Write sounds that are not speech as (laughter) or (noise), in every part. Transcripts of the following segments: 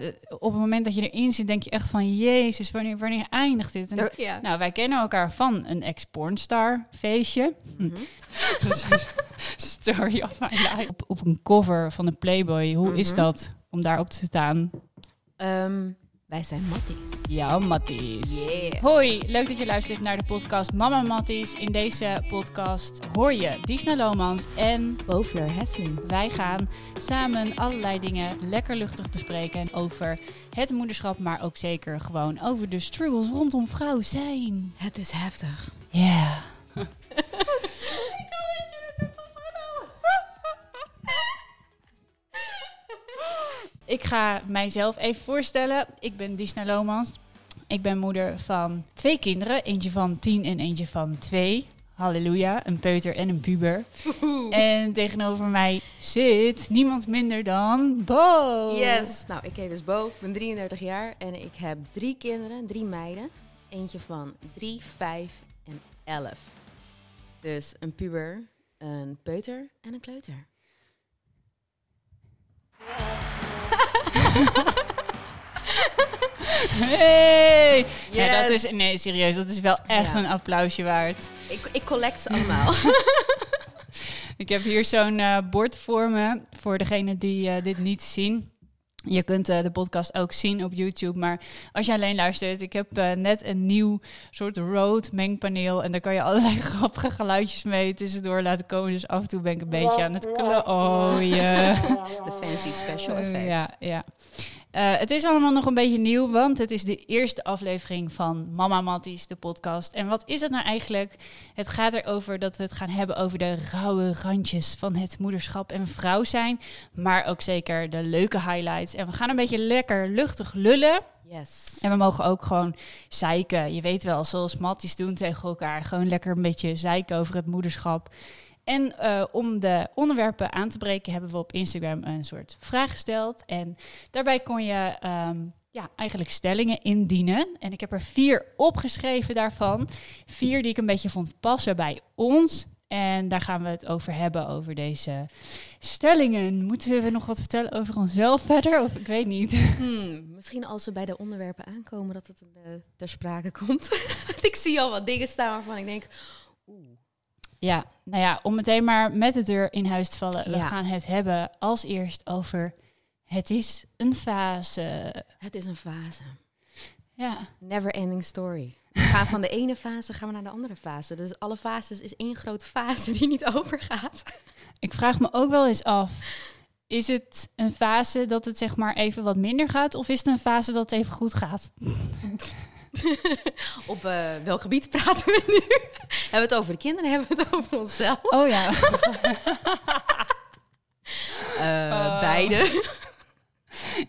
ja, op het moment dat je erin zit, denk je echt van... Jezus, wanneer, wanneer eindigt dit? En, Ja. nou, wij kennen elkaar van een ex-pornstar feestje. Mhm. (laughs) Story of my life. Op, op een cover van de Playboy. Hoe is Mhm. dat om daarop te staan? Ehm, wij zijn matties. Ja, Matties. Yeah. Hoi, leuk dat je luistert naar de podcast Mama Matties. In deze podcast hoor je Disna Lomans en Bovler Hesseling. wij gaan samen allerlei dingen lekker luchtig bespreken over het moederschap, maar ook zeker gewoon over de struggles rondom vrouw zijn. Het is heftig. Ja. (laughs) Ik ga mijzelf even voorstellen. Ik ben Disna Lomans. Ik ben moeder van twee kinderen. Eentje van tien en eentje van twee. Halleluja, een peuter en een puber. En tegenover mij zit niemand minder dan Bo. Yes. Nou, ik heet dus Bo. Ik ben 33 jaar en ik heb drie kinderen, drie meiden. Eentje van 3, 5 en 11. Dus een puber, een peuter en een kleuter. (laughs) Hey! Ja, dat Yes. is, nee, serieus, dat is wel echt Ja. een applausje waard. Ik, ik collect ze allemaal. (laughs) (laughs) Ik heb hier zo'n eh, bord voor me, voor degenen die eh, dit niet zien. Je kunt eh, de podcast ook zien op YouTube, maar als je alleen luistert, ik heb eh, net een nieuw soort road mengpaneel en daar kan je allerlei (laughs) grappige geluidjes mee tussendoor laten komen. Dus af en toe ben ik een beetje aan het klo- Oh ja. De fancy special Eh, effects. ja, ja. Eh, het is allemaal nog een beetje nieuw, want het is de eerste aflevering van Mama Matties, de podcast. En wat is het nou eigenlijk? Het gaat erover dat we het gaan hebben over de rauwe randjes van het moederschap en vrouw zijn. Maar ook zeker de leuke highlights. En we gaan een beetje lekker luchtig lullen. Yes. En we mogen ook gewoon zeiken. Je weet wel, zoals matties doen tegen elkaar. Gewoon lekker een beetje zeiken over het moederschap. En eh, om de onderwerpen aan te breken, hebben we op Instagram een soort vraag gesteld. En daarbij kon je ehm, ja, eigenlijk stellingen indienen. En ik heb er vier opgeschreven daarvan. Vier die ik een beetje vond passen bij ons. En daar gaan we het over hebben, over deze stellingen. Moeten we nog wat vertellen over onszelf verder? Of ik weet niet. (laughs) Hmm, misschien als ze bij de onderwerpen aankomen dat het eh, ter sprake komt. (laughs) ik zie al wat dingen staan waarvan ik denk... Ja, nou ja, om meteen maar met de deur in huis te vallen. We Ja. gaan het hebben als eerst over het is een fase. Het is een fase. Ja, Never ending story. We gaan van de ene fase gaan we naar de andere fase. Dus alle fases is één grote fase die niet (laughs) overgaat. ik vraag me ook wel eens af. Is het een fase dat het zeg maar even wat minder gaat? Of is het een fase dat het even goed gaat? (laughs) (laughs) Op eh, welk gebied praten we nu? (laughs) hebben we het over de kinderen? Hebben we het over onszelf? Oh ja. (laughs) Oh. Beide.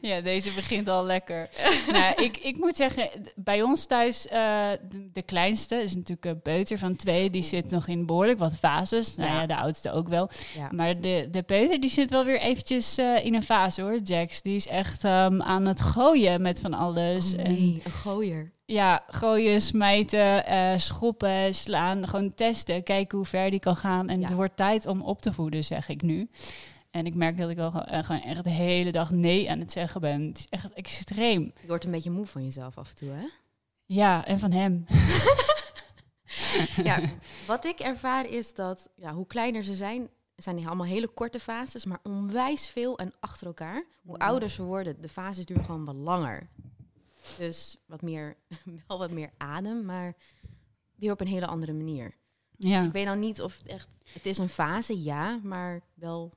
Ja, deze begint al lekker. nou, ik, ik moet zeggen, bij ons thuis, eh, de, de kleinste is natuurlijk een peuter van twee. Die zit nog in behoorlijk wat fases. Nou Ja. ja, de oudste ook wel. Ja. Maar de, de peuter die zit wel weer eventjes in een fase hoor, Jax. Die is echt ehm, aan het gooien met van alles. Oh, En nee, een gooier. Ja, gooien, smijten, eh, schoppen, slaan. Gewoon testen, kijken hoe ver die kan gaan. En Ja. het wordt tijd om op te voeden, zeg ik nu. En ik merk dat ik wel gewoon, eh, gewoon echt de hele dag nee aan het zeggen ben. Het is echt extreem. Je wordt een beetje moe van jezelf af en toe, hè? Ja, en van hem. (laughs) Ja, wat ik ervaar is dat ja, hoe kleiner ze zijn, zijn die allemaal hele korte fases, maar onwijs veel en achter elkaar. Hoe ouder ze worden, de fases duren gewoon wat langer. Dus wat meer, (laughs) wel wat meer adem, maar weer op een hele andere manier. Ja. Ik weet nou niet of het echt, het is een fase, ja, maar wel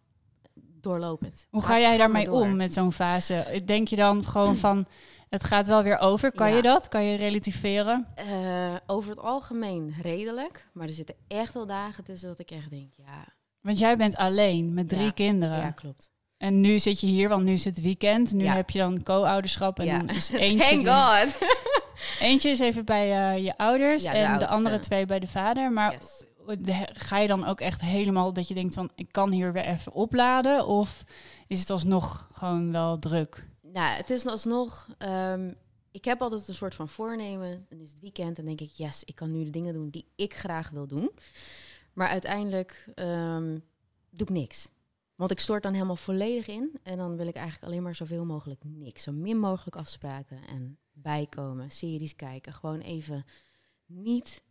doorlopend. Hoe Ga- jij daarmee om met zo'n fase? Denk je dan gewoon (clears throat) van, het gaat wel weer over? Kan Ja. je dat? Kan je relativeren? Eh, over het algemeen redelijk, maar er zitten echt wel dagen tussen dat ik echt denk, ja, Want jij bent alleen met drie Ja. kinderen. ja klopt. En nu zit je hier, want nu is het weekend. Nu Ja. heb je dan co-ouderschap. En ja. dan is (laughs) eentje, Thank God. (laughs) eentje is even bij eh, je ouders Ja, de en de andere twee bij de vader. Maar Yes. ga je dan ook echt helemaal dat je denkt van, ik kan hier weer even opladen? Of is het alsnog gewoon wel druk? Nou, het is alsnog. ehm ik heb altijd een soort van voornemen. Dan is het weekend en denk ik, yes, ik kan nu de dingen doen die ik graag wil doen. Maar uiteindelijk ehm, doe ik niks. Want ik stort dan helemaal volledig in. En dan wil ik eigenlijk alleen maar zoveel mogelijk niks. Zo min mogelijk afspraken en bijkomen, series kijken. Gewoon even niet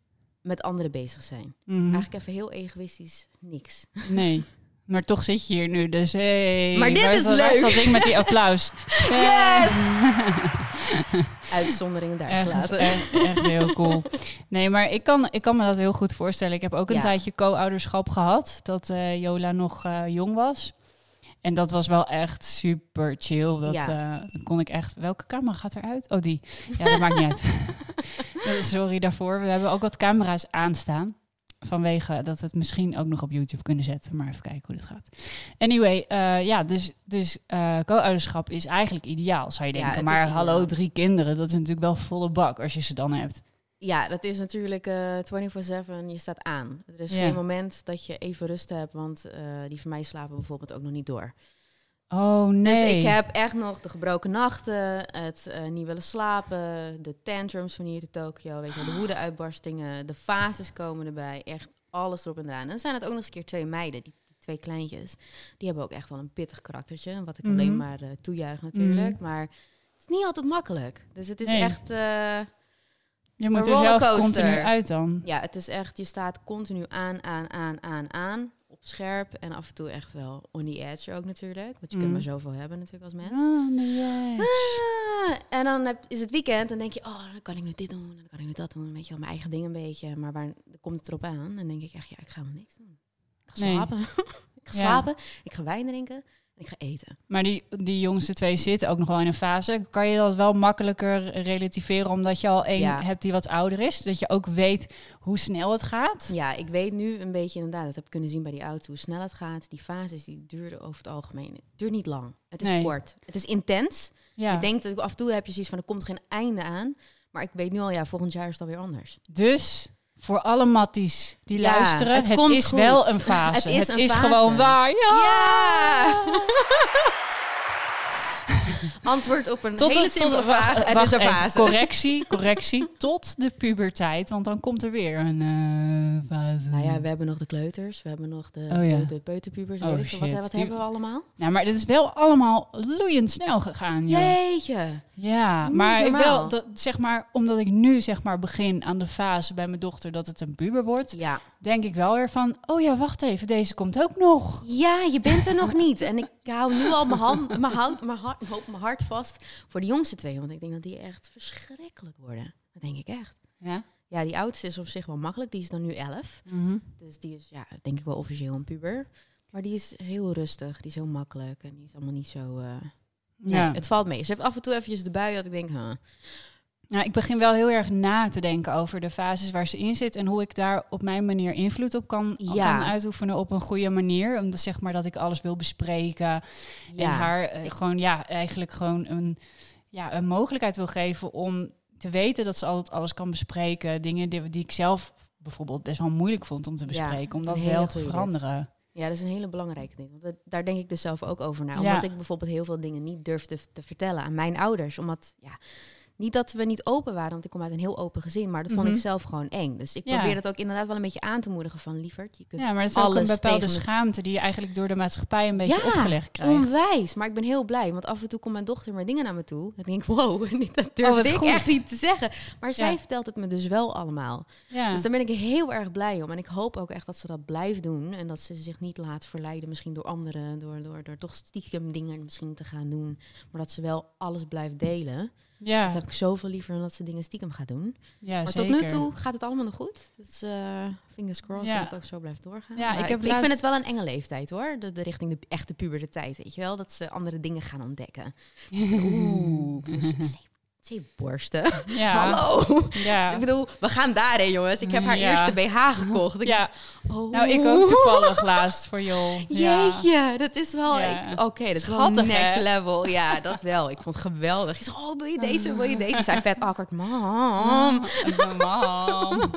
met anderen bezig zijn. Mhm. Eigenlijk even heel egoïstisch niks. Nee. (laughs) Maar toch zit je hier nu, dus hey, Maar dit waar is dat- waar is leuk. dat ding met die applaus? (laughs) Yes! (laughs) Uitzonderingen daar Echt, gelaten. echt, echt heel cool. Nee, maar ik kan, ik kan me dat heel goed voorstellen. Ik heb ook een Ja. tijdje co-ouderschap gehad, dat eh, Jola nog eh, jong was. En dat was wel echt super chill. Dat Ja. eh, dan kon ik echt... Welke camera gaat eruit? Oh, die. Ja, dat maakt niet uit. (laughs) Eh, Sorry daarvoor. We hebben ook wat camera's aanstaan. Vanwege dat we het misschien ook nog op YouTube kunnen zetten. Maar even kijken hoe dit gaat. Anyway, eh, ja, dus, dus eh co-ouderschap is eigenlijk ideaal, zou je denken. maar hallo, drie kinderen, dat is natuurlijk wel volle bak als je ze dan hebt. Ja, dat is natuurlijk eh 24-7. Je staat aan. Er is Ja. geen moment dat je even rust hebt. Want die van mij slapen bijvoorbeeld ook nog niet door. Oh nee. Dus ik heb echt nog de gebroken nachten, het eh, niet willen slapen, de tantrums van hier te Tokio, weet je de (gasps) woede-uitbarstingen, de fases komen erbij, echt alles erop en eraan. En dan zijn het ook nog eens een keer twee meiden, die, die twee kleintjes. Die hebben ook echt wel een pittig karaktertje, wat ik Mhm. alleen maar eh, toejuich natuurlijk. Maar het is niet altijd makkelijk. Dus het is Nee. echt, eh, je moet er zelf continu uit dan. ja, het is echt, je staat continu aan, aan, aan, aan, aan, op scherp en af en toe echt wel on the edge ook natuurlijk. Want je kunt Mhm. maar zoveel hebben natuurlijk als mens. Ah, nee. Ah, en dan heb, is het weekend en denk je, oh, dan kan ik nu dit doen, dan kan ik nu dat doen. Weet je wel, mijn eigen ding een beetje. Maar waar dan komt het erop aan? En dan denk ik echt, ja, ik ga helemaal niks doen. Ik ga Nee. slapen. (laughs) ik ga Ja. slapen, ik ga wijn drinken en ik ga eten. Maar die, die jongste twee zitten ook nog wel in een fase. Kan je dat wel makkelijker relativeren omdat je al één Ja. hebt die wat ouder is? Dat je ook weet hoe snel het gaat? Ja, ik weet nu een beetje inderdaad, dat heb ik kunnen zien bij die auto, hoe snel het gaat. Die fases, die duurden over het algemeen. Het duurt niet lang. Het is Nee. kort. Het is intens. Ja. Ik denk dat af en toe heb je zoiets van, er komt geen einde aan. Maar ik weet nu al, ja, volgend jaar is het alweer anders. Dus voor alle matties die Ja, luisteren, het het, is goed. wel een (laughs) fase. Het is een fase. gewoon waar. Ja! Ja! (laughs) (laughs) Antwoord op een hele simpele vraag. wacht is een even. fase. Correctie, (laughs) correctie. tot de puberteit, want dan komt er weer een eh, fase. Nou ja, we hebben nog de kleuters, we hebben nog de, Oh ja. de, de peuterpubers. Oh weet ik veel. wat shit, wat die- hebben we allemaal? Nou, maar dit is wel allemaal loeiend snel gegaan. joh. Jeetje. Ja, Niet maar ik wel, dat, zeg maar, omdat ik nu zeg maar begin aan de fase bij mijn dochter dat het een puber wordt, Ja. denk ik wel weer van, oh ja, wacht even, deze komt ook nog. ja, je bent er nog niet. En ik hou nu al mijn, hand, mijn, hout, mijn, hart, hoop mijn hart vast voor de jongste twee. Want ik denk dat die echt verschrikkelijk worden. Dat denk ik echt. Ja. Ja, die oudste is op zich wel makkelijk. Die is dan nu elf. Mhm. Dus die is, ja, denk ik wel officieel een puber. Maar die is heel rustig. Die is heel makkelijk. En die is allemaal niet zo... eh, Nee, Ja. het valt mee. Ze heeft af en toe eventjes de bui dat ik denk, huh. Nou, ik begin wel heel erg na te denken over de fases waar ze in zit en hoe ik daar op mijn manier invloed op kan, Ja. kan uitoefenen op een goede manier. Omdat zeg maar dat ik alles wil bespreken en haar eh, gewoon ja, eigenlijk gewoon een, ja, een mogelijkheid wil geven om te weten dat ze altijd alles kan bespreken. Dingen die, die ik zelf bijvoorbeeld best wel moeilijk vond om te Ja, bespreken, om dat wel te dit. veranderen. Ja, dat is een hele belangrijke ding. Want dat- daar denk ik dus zelf ook over na. Omdat ik bijvoorbeeld heel veel dingen niet durfde te vertellen aan mijn ouders. Omdat, ja, niet dat we niet open waren, want ik kom uit een heel open gezin. Maar dat vond Mhm. ik zelf gewoon eng. Dus ik Ja. probeer dat ook inderdaad wel een beetje aan te moedigen van... lieverd, je kunt Ja, maar het is ook een bepaalde tegen schaamte die je eigenlijk door de maatschappij een beetje Ja, opgelegd krijgt. onwijs. Maar ik ben heel blij. Want af en toe komt mijn dochter maar dingen naar me toe. Dan denk ik, wow, (laughs) dat Oh, durf wat ik goed. echt niet te zeggen. Maar zij vertelt het me dus wel allemaal. Dus daar ben ik heel erg blij om. En ik hoop ook echt dat ze dat blijft doen. En dat ze zich niet laat verleiden, misschien door anderen, door, door, door toch stiekem dingen misschien te gaan doen. Maar dat ze wel alles blijft delen. Ja. Dat heb ik zoveel liever dan dat ze dingen stiekem gaat doen. ja, maar zeker. tot nu toe gaat het allemaal nog goed. Dus eh fingers crossed Ja. dat het ook zo blijft doorgaan. Ja, Maar ik heb ik, ik laatst- vind het wel een enge leeftijd hoor. De, de richting de echte puberteit, weet je wel. Dat ze andere dingen gaan ontdekken. (laughs) Oeh, zeeborsten. Ja. (laughs) Hallo. Ja. (laughs) Ik bedoel, we gaan daarheen, jongens. Ik heb haar Ja. eerste BH gekocht. Ik ja. Oh. Nou, ik ook toevallig laatst voor jou. Ja. Jeetje, dat is wel... Oké, dat is wel Schattig, next hè? level. Ja, dat wel. Ik vond het geweldig. Ik zei, oh, wil je deze, wil je (laughs) deze? Ze zei vet awkward, mam. Mam.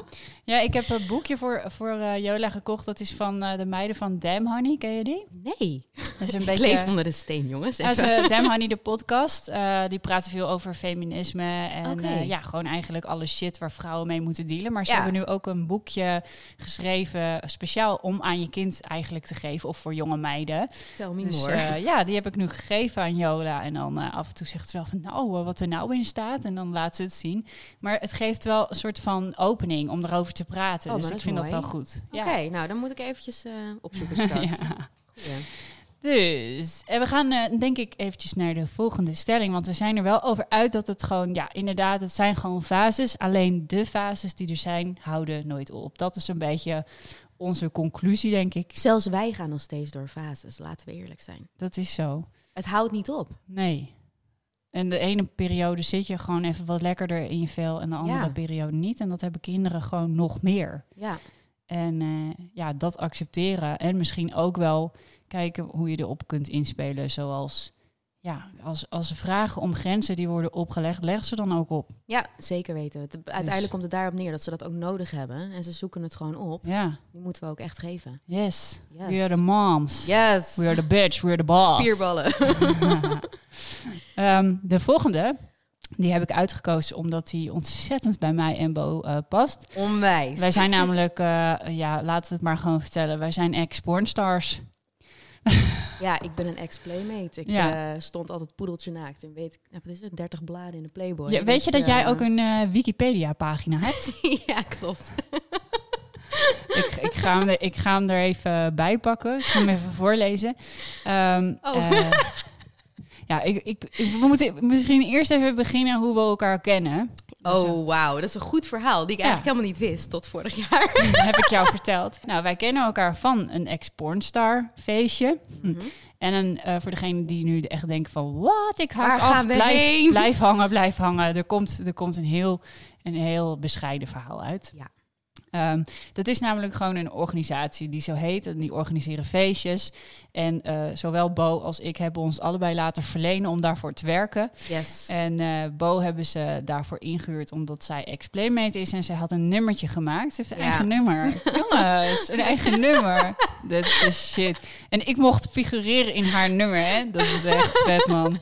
Ja, ik heb een boekje voor, voor eh, Jola gekocht. Dat is van eh, de meiden van Damn Honey. Ken je die? Nee. Dat is een Ik beetje... leef onder de steen, jongens. Ja, ze, Damn Honey, de podcast, eh, die praten veel over feminisme en eh, ja, gewoon eigenlijk alle shit waar vrouwen mee moeten dealen. Maar ze Ja. hebben nu ook een boekje geschreven, speciaal om aan je kind eigenlijk te geven, of voor jonge meiden. Tell me Dus eh, ja, die heb ik nu gegeven aan Jola. En dan eh, af en toe zegt ze wel van, nou, eh, wat er nou in staat. En dan laat ze het zien. Maar het geeft wel een soort van opening om erover te praten. Oh, dus ik vind dat wel goed. Oké, Ja. nou dan moet ik eventjes eh, opzoeken (laughs) straks. Ja. Dus, en we gaan eh, denk ik eventjes naar de volgende stelling. Want we zijn er wel over uit dat het gewoon, ja, inderdaad, het zijn gewoon fases. Alleen de fases die er zijn, houden nooit op. Dat is een beetje onze conclusie, denk ik. Zelfs wij gaan nog steeds door fases, laten we eerlijk zijn. Dat is zo. Het houdt niet op. Nee. En de ene periode zit je gewoon even wat lekkerder in je vel en de andere Ja. periode niet. En dat hebben kinderen gewoon nog meer. Ja, En eh, ja, dat accepteren. En misschien ook wel kijken hoe je erop kunt inspelen. Zoals, ja, als, als ze vragen om grenzen die worden opgelegd, leg ze dan ook op. ja zeker weten. Het, uiteindelijk komt het daarop neer dat ze dat ook nodig hebben. En ze zoeken het gewoon op. Ja, Die moeten we ook echt geven. yes. Yes. We are the moms. Yes! We are the bitch, we are the boss. Spierballen. (laughs) Ehm, de volgende, die heb ik uitgekozen omdat die ontzettend bij mij en Bo eh, past. Onwijs. Wij zijn namelijk, eh, ja, laten we het maar gewoon vertellen. Wij zijn ex-pornstars. (laughs) Ja, ik ben een ex-playmate. Ik Ja. eh, stond altijd poedeltje naakt. En weet, nou, wat is het, 30 bladen in de Playboy. Ja, weet Dus, je dat jij eh, ook een eh, Wikipedia-pagina hebt? (laughs) ja, klopt. (laughs) ik, ik, ga hem er, ik ga hem er even bij pakken. Ik ga hem even voorlezen. Ehm, Oh. ja, ik, ik, ik- we moeten misschien eerst even beginnen hoe we elkaar kennen. Dus, Oh, wauw. Dat is een goed verhaal die ik Ja. eigenlijk helemaal niet wist tot vorig jaar. (laughs) heb ik jou (laughs) verteld. Nou, wij kennen elkaar van een ex-pornstar feestje. Mhm. (laughs) En een, eh, voor degene die nu echt denken van... Wat, ik haak af, blijf, blijf hangen, blijf hangen. Er komt, er komt een, heel, een heel bescheiden verhaal uit. Ja. Ehm, dat is namelijk gewoon een organisatie die zo heet. En die organiseren feestjes. En eh, zowel Bo als ik hebben ons allebei laten verlenen om daarvoor te werken. Yes. En eh, Bo hebben ze daarvoor ingehuurd omdat zij ex-playmate is. En zij had een nummertje gemaakt. Ze heeft een Ja. eigen nummer. (laughs) Jongens, een eigen nummer. Dat is shit. En ik mocht figureren in haar nummer, hè. Dat is echt vet, man.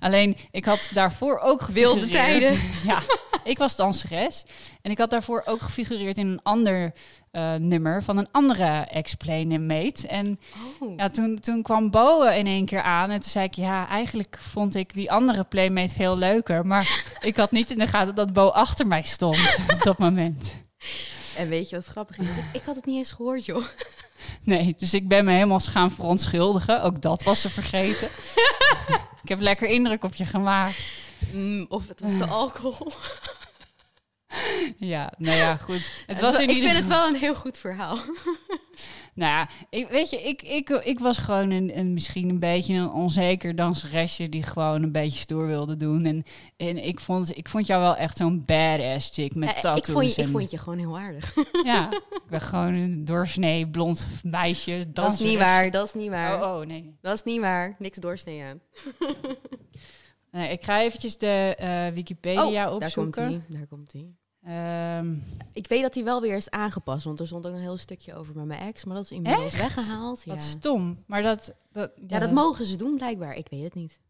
Alleen, ik had daarvoor ook. Wilde tijden. Ja, ik was danseres. En ik had daarvoor ook gefigureerd in een ander eh, nummer van een andere ex-playmate. En Oh. ja, toen, toen kwam Bo in één keer aan en toen zei ik, ja, eigenlijk vond ik die andere playmate veel leuker. Maar ik had niet in de gaten dat Bo achter mij stond (laughs) op dat moment. En weet je wat grappig is? (laughs) Ik had het niet eens gehoord, joh. Nee, dus ik ben me helemaal gaan verontschuldigen. Ook dat was ze vergeten. (laughs) ik heb lekker indruk op je gemaakt. Mm, of het was de (laughs) alcohol. Ja, nou ja, goed. Het was in ik vind het wel een heel goed verhaal. (laughs) Nou ja, ik, weet je, ik, ik, ik was gewoon een, een, misschien een beetje een onzeker danseresje die gewoon een beetje stoer wilde doen. En, en ik, vond, ik vond jou wel echt zo'n badass chick met ik, tattoos. vond je, ik en- vond je gewoon heel aardig. Ja, (laughs) ik ben gewoon een doorsnee blond meisje. Dat is niet waar, dat is niet waar. Oh, oh, nee. Dat is niet waar. Niks doorsnee aan. nee. Ik ga eventjes de eh, Wikipedia Oh, daar komt opzoeken. hij. Daar komt hij. Ehm, Ik weet dat hij wel weer is aangepast, want er stond ook een heel stukje over met mijn ex, maar dat is inmiddels Echt? weggehaald. Ja. Wat stom. Maar dat... dat ja, dat mogen ze doen blijkbaar. Ik weet het niet.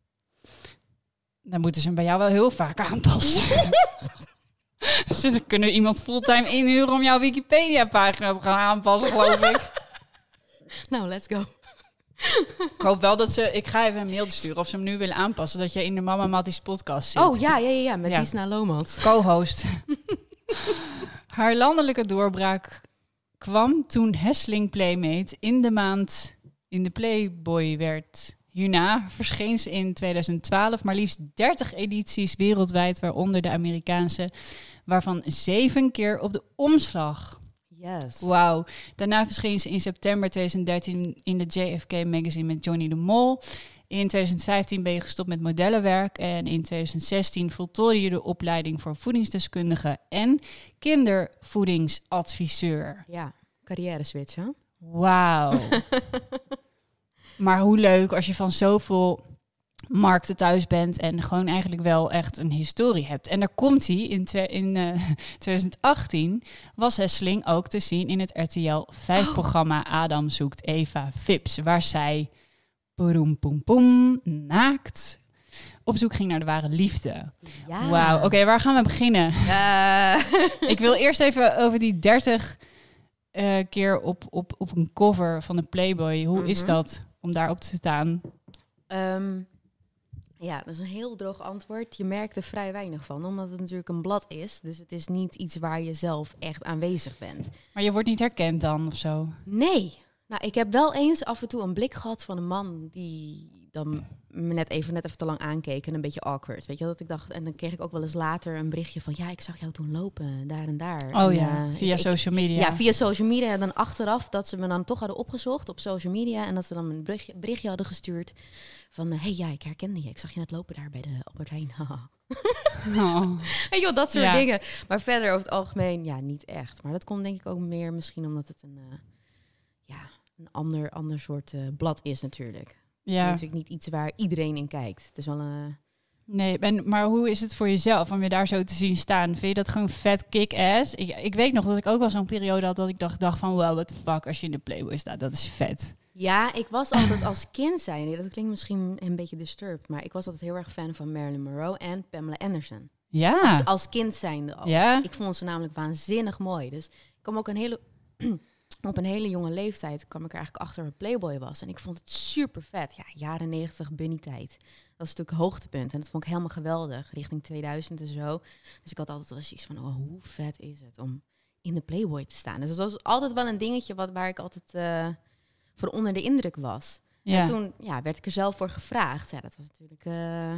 Dan moeten ze hem bij jou wel heel vaak aanpassen. (laughs) dan kunnen iemand fulltime inhuren om jouw Wikipedia-pagina te gaan aanpassen, geloof ik. Nou, let's go. Ik hoop wel dat ze... Ik ga even een mail sturen of ze hem nu willen aanpassen. Dat je in de Mama Matties podcast zit. Oh ja, ja, ja, ja met Ja. Disna. Co-host. (laughs) Haar landelijke doorbraak kwam toen Hessling Playmate in de maand in de Playboy werd. Hierna verscheen ze in 2012 maar liefst 30 edities wereldwijd, waaronder de Amerikaanse, waarvan zeven keer op de omslag. Yes. Wauw. Daarna verscheen ze in september 2013 in de JFK magazine met Johnny de Mol. In 2015 ben je gestopt met modellenwerk en in 2016 voltooide je de opleiding voor voedingsdeskundige en kindervoedingsadviseur. Ja, carrière switch, hè? Wauw. (laughs) maar hoe leuk als je van zoveel markten thuis bent en gewoon eigenlijk wel echt een historie hebt. En daar komt hij in, in eh, (laughs) 2018 was Hesseling ook te zien in het RTL 5-programma Adam zoekt Eva Vips, waar zij boem, boem, boem, naakt, op zoek ging naar de ware liefde. Ja. Wauw, oké, waar gaan we beginnen? Eh, (laughs) Ik wil eerst even over die 30 eh, keer op, op, op een cover van een Playboy. Hoe is Mhm. dat om daarop te staan? Ehm, ja, dat is een heel droog antwoord. Je merkt er vrij weinig van, omdat het natuurlijk een blad is. Dus het is niet iets waar je zelf echt aanwezig bent. Maar je wordt niet herkend dan of zo. Nee. Nou, ik heb wel eens af en toe een blik gehad van een man die dan me net even, net even te lang aankeek en een beetje awkward. Weet je dat ik dacht, en dan kreeg ik ook wel eens later een berichtje van, ja, ik zag jou toen lopen, daar en daar. Oh En, ja, eh, via ik- social media. Ja, via social media. En dan achteraf dat ze me dan toch hadden opgezocht op social media. En dat ze dan een berichtje, berichtje hadden gestuurd van... Hey, ja, ik herkende je. Ik zag je net lopen daar bij de Albert Heijn. (laughs) Oh. Je wel, dat soort Ja. dingen. Maar verder over het algemeen, ja, niet echt. Maar dat komt denk ik ook meer misschien omdat het een... eh, ja, een ander, ander soort eh, blad is natuurlijk. Het is Ja, natuurlijk niet iets waar iedereen in kijkt. Het is wel een... nee, en, maar hoe is het voor jezelf om je daar zo te zien staan? Vind je dat gewoon vet kick-ass? Ik, ik weet nog dat ik ook wel zo'n periode had dat ik dacht, dacht van, wow, what the fuck, als je in de Playboy staat, dat is vet. Ja, ik was altijd als kind zijn. Dat klinkt misschien een beetje disturbed. Maar ik was altijd heel erg fan van Marilyn Monroe en Pamela Anderson. Ja, Als, als kind zijnde al. ja, Ik vond ze namelijk waanzinnig mooi. Dus ik kwam ook een hele, op een hele jonge leeftijd kwam ik er eigenlijk achter wat Playboy was. En ik vond het super vet. Ja, jaren 90 bunny tijd. Dat was natuurlijk hoogtepunt. En dat vond ik helemaal geweldig. Richting 2000 en zo. Dus ik had altijd wel eens iets van, oh, hoe vet is het om in de Playboy te staan. Dus dat was altijd wel een dingetje wat, waar ik altijd eh, voor onder de indruk was. ja. En toen ja, werd ik er zelf voor gevraagd. Ja, dat was natuurlijk eh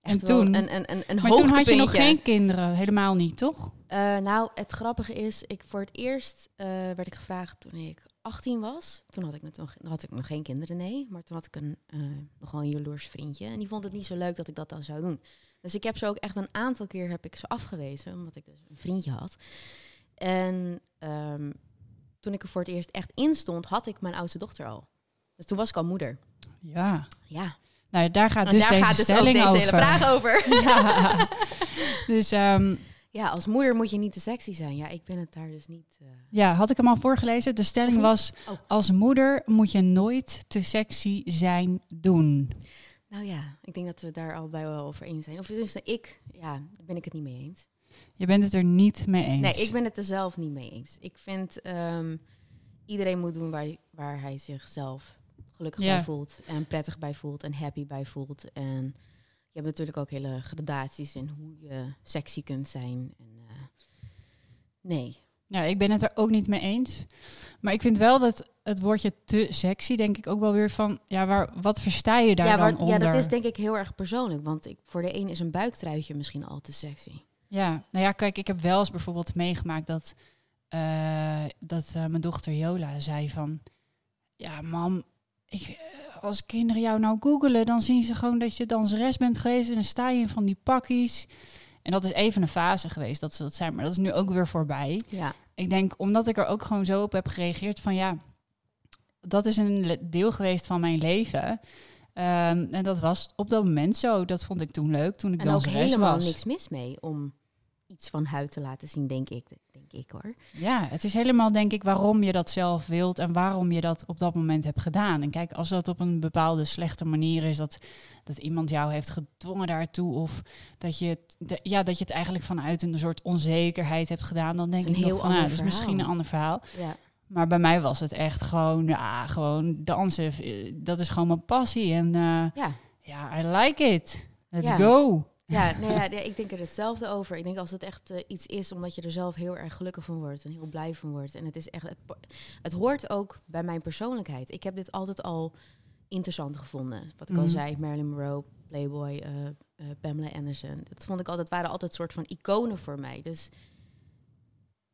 echt En toen? een, een, een, een Maar toen had je nog geen kinderen, helemaal niet, toch? Eh, nou, het grappige is, ik voor het eerst eh, werd ik gevraagd toen ik 18 was. Toen had ik, nog, had ik nog geen kinderen, nee. Maar toen had ik een, eh, nogal een jaloers vriendje. En die vond het niet zo leuk dat ik dat dan zou doen. Dus ik heb ze ook echt een aantal keer heb ik ze afgewezen. Omdat ik dus een vriendje had. En ehm, toen ik er voor het eerst echt in stond, had ik mijn oudste dochter al. Dus toen was ik al moeder. Ja. Ja, Nou, daar gaat Nou, dus daar deze gaat dus stelling deze over. hele vraag over. (laughs) Ja. Dus ehm, Ja, als moeder moet je niet te sexy zijn. Ja, ik ben het daar dus niet. eh, ja, had ik hem al voorgelezen. De stelling was, Oh. als moeder moet je nooit te sexy zijn doen. Nou ja, ik denk dat we daar allebei wel over eens zijn. Of dus ik, ja, daar ben ik het niet mee eens. Je bent het er niet mee eens. Nee, ik ben het er zelf niet mee eens. Ik vind ehm, iedereen moet doen waar, waar hij zichzelf gelukkig Ja. bij voelt. En prettig bij voelt en happy bij voelt. En je hebt natuurlijk ook hele gradaties in hoe je sexy kunt zijn. En, eh, nee. Ja, ik ben het er ook niet mee eens. Maar ik vind wel dat het woordje te sexy, denk ik ook wel weer van, ja, waar, wat versta je daar Ja, dan onder? ja, dat is denk ik heel erg persoonlijk. Want ik, voor de een is een buiktruitje misschien al te sexy. Ja, nou ja, kijk, ik heb wel eens bijvoorbeeld meegemaakt dat, eh, dat eh, mijn dochter Jola zei van... Ja, mam, ik, eh, als kinderen jou nou googelen, dan zien ze gewoon dat je danseres bent geweest en dan sta je in van die pakjes. En dat is even een fase geweest dat ze dat zijn, maar dat is nu ook weer voorbij. Ja, Ik denk, omdat ik er ook gewoon zo op heb gereageerd van ja, dat is een deel geweest van mijn leven. Ehm, en dat was op dat moment zo. Dat vond ik toen leuk, toen ik en ook helemaal was. niks mis mee om iets van huid te laten zien, denk ik. Denk ik hoor. Ja, het is helemaal denk ik waarom je dat zelf wilt en waarom je dat op dat moment hebt gedaan. En kijk, als dat op een bepaalde slechte manier is, dat, dat iemand jou heeft gedwongen daartoe, of dat je, het, de- ja, dat je het eigenlijk vanuit een soort onzekerheid hebt gedaan, dan denk ik nog heel van, nou, ander dat is misschien een ander verhaal. Ja. Maar bij mij was het echt gewoon, ja, gewoon dansen. eh, Dat is gewoon mijn passie. En eh, Ja. ja, I like it. Let's Ja. go. Ja, nee, ja, ik denk er hetzelfde over. Ik denk als het echt eh, iets is omdat je er zelf heel erg gelukkig van wordt en heel blij van wordt. En het is echt, het, het hoort ook bij mijn persoonlijkheid. Ik heb dit altijd al interessant gevonden. Wat ik al Mhm. zei, Marilyn Monroe, Playboy, eh, eh, Pamela Anderson. Dat vond ik altijd, waren altijd soort van iconen voor mij. Dus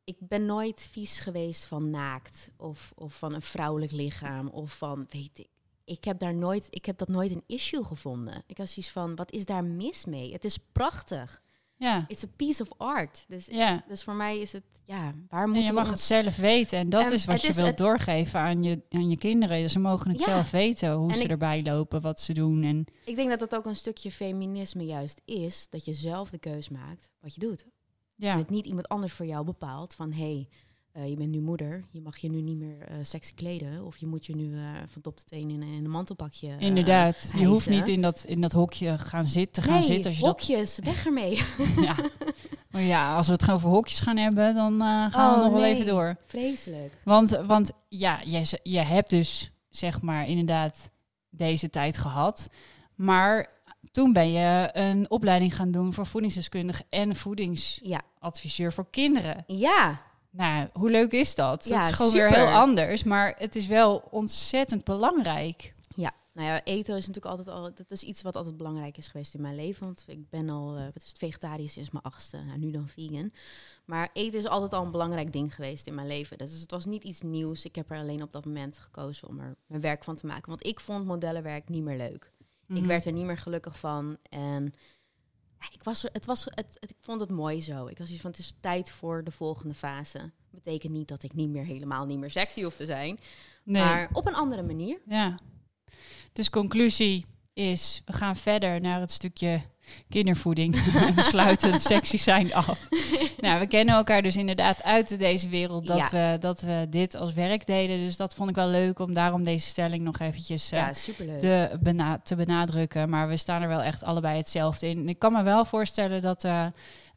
ik ben nooit vies geweest van naakt of, of van een vrouwelijk lichaam of van, weet ik. Ik heb, daar nooit, ik heb dat nooit een issue gevonden. Ik had zoiets van, wat is daar mis mee? Het is prachtig. Ja, It's a piece of art. Dus, ja. dus voor mij is het, ja, waar En moeten je mag het zelf weten. En dat En is wat je is wilt doorgeven aan je, aan je kinderen. Dus ze mogen het Ja. zelf weten hoe En ze ik- erbij lopen, wat ze doen. En Ik denk dat dat ook een stukje feminisme juist is. Dat je zelf de keus maakt wat je doet. Ja, het niet iemand anders voor jou bepaalt van... hé, hey, eh, je bent nu moeder, je mag je nu niet meer eh sexy kleden. Of je moet je nu eh, van top tot teen in, in een mantelpakje Inderdaad. Je hoeft niet in dat, in dat hokje gaan zitten, te gaan nee, zitten. Als je dat, hokjes, weg ermee. (laughs) ja. Maar ja, als we het gewoon over hokjes gaan hebben, dan gaan we Oh, nog wel even door. Vreselijk. Want, want ja, je, je hebt dus zeg maar inderdaad deze tijd gehad. Maar toen ben je een opleiding gaan doen voor voedingsdeskundige en voedingsadviseur Ja. voor kinderen. Ja, Nou, hoe leuk is dat? Ja, dat is gewoon weer heel anders, maar het is wel ontzettend belangrijk. Ja, nou ja, eten is natuurlijk altijd al. Dat is iets wat altijd belangrijk is geweest in mijn leven. Want ik ben al, eh, wat is het, vegetarisch sinds mijn achtste. Nou, nu dan vegan. Maar eten is altijd al een belangrijk ding geweest in mijn leven. Dus het was niet iets nieuws. Ik heb er alleen op dat moment gekozen om er mijn werk van te maken. Want ik vond modellenwerk niet meer leuk. Ik Mhm. werd er niet meer gelukkig van. En ja, ik, was er, het was, het, het- ik vond het mooi zo. Ik was iets van, het is tijd voor de volgende fase. Betekent niet dat ik niet meer helemaal niet meer sexy hoef te zijn. nee. Maar op een andere manier. Ja. Dus conclusie is, we gaan verder naar het stukje kindervoeding. (laughs) we sluiten het sexy zijn af. (laughs) nou, we kennen elkaar dus inderdaad uit deze wereld dat, Ja. we, dat we dit als werk deden. Dus dat vond ik wel leuk om daarom deze stelling nog eventjes eh, Ja, te, bena- te benadrukken. Maar we staan er wel echt allebei hetzelfde in. En ik kan me wel voorstellen dat, eh,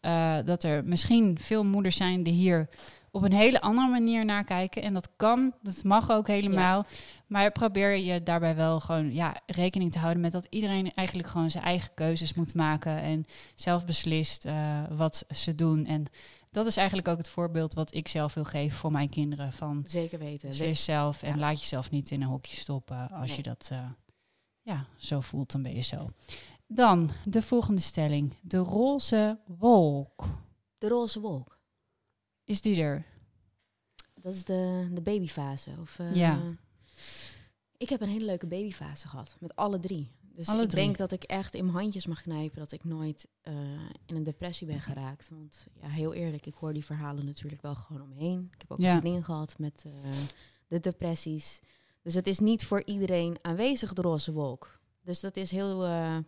eh, dat er misschien veel moeders zijn die hier op een hele andere manier naar kijken. En dat kan, dat mag ook helemaal. Maar probeer je daarbij wel gewoon ja, rekening te houden met dat iedereen eigenlijk gewoon zijn eigen keuzes moet maken. En zelf beslist eh, wat ze doen. En dat is eigenlijk ook het voorbeeld wat ik zelf wil geven voor mijn kinderen. Van Zeker weten. Zelf en Ja. laat jezelf niet in een hokje stoppen. Als Nee. je dat eh, ja, zo voelt, dan ben je zo. Dan de volgende stelling. De roze wolk. De roze wolk. Is die er? Dat is de, de babyfase. Of, eh, Ja. Ik heb een hele leuke babyfase gehad. Met alle drie. Dus Alle ik drie. denk dat ik echt in mijn handjes mag knijpen dat ik nooit eh, in een depressie ben geraakt. Want ja, heel eerlijk, ik hoor die verhalen natuurlijk wel gewoon omheen. Ik heb ook Ja. een vriendin gehad met eh, de depressies. Dus het is niet voor iedereen aanwezig, de roze wolk. Dus dat is heel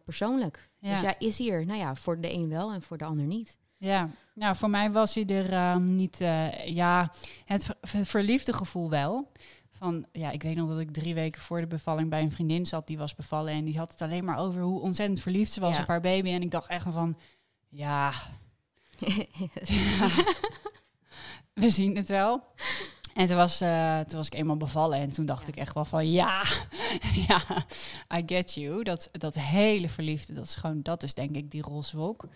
persoonlijk. Ja. Dus ja, is hier. Nou ja, voor de een wel en voor de ander niet. Ja, nou voor mij was hij er eh, niet. eh, ja, het ver- ver- verliefde gevoel wel. Van ja, ik weet nog dat ik drie weken voor de bevalling bij een vriendin zat die was bevallen en die had het alleen maar over hoe ontzettend verliefd ze was Ja. op haar baby. En ik dacht echt van ja, (laughs) (laughs) we zien het wel. En toen was, eh, toen was ik eenmaal bevallen en toen dacht Ja. ik echt wel van ja, (laughs) ja, I get you. Dat, dat hele verliefde, dat is gewoon, dat is denk ik die roze wolk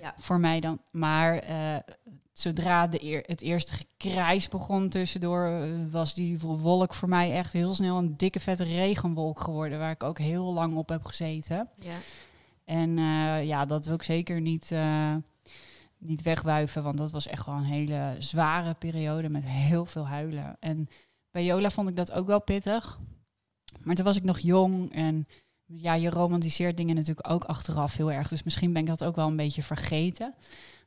ja. voor mij dan. Maar eh, zodra de eer, het eerste gekrijs begon tussendoor, eh, was die wolk voor mij echt heel snel een dikke vette regenwolk geworden, waar ik ook heel lang op heb gezeten. ja. En ja, dat wil ik zeker niet, niet wegwuiven, want dat was echt wel een hele zware periode met heel veel huilen. En bij Jola vond ik dat ook wel pittig. Maar toen was ik nog jong en ja, je romantiseert dingen natuurlijk ook achteraf heel erg. Dus misschien ben ik dat ook wel een beetje vergeten.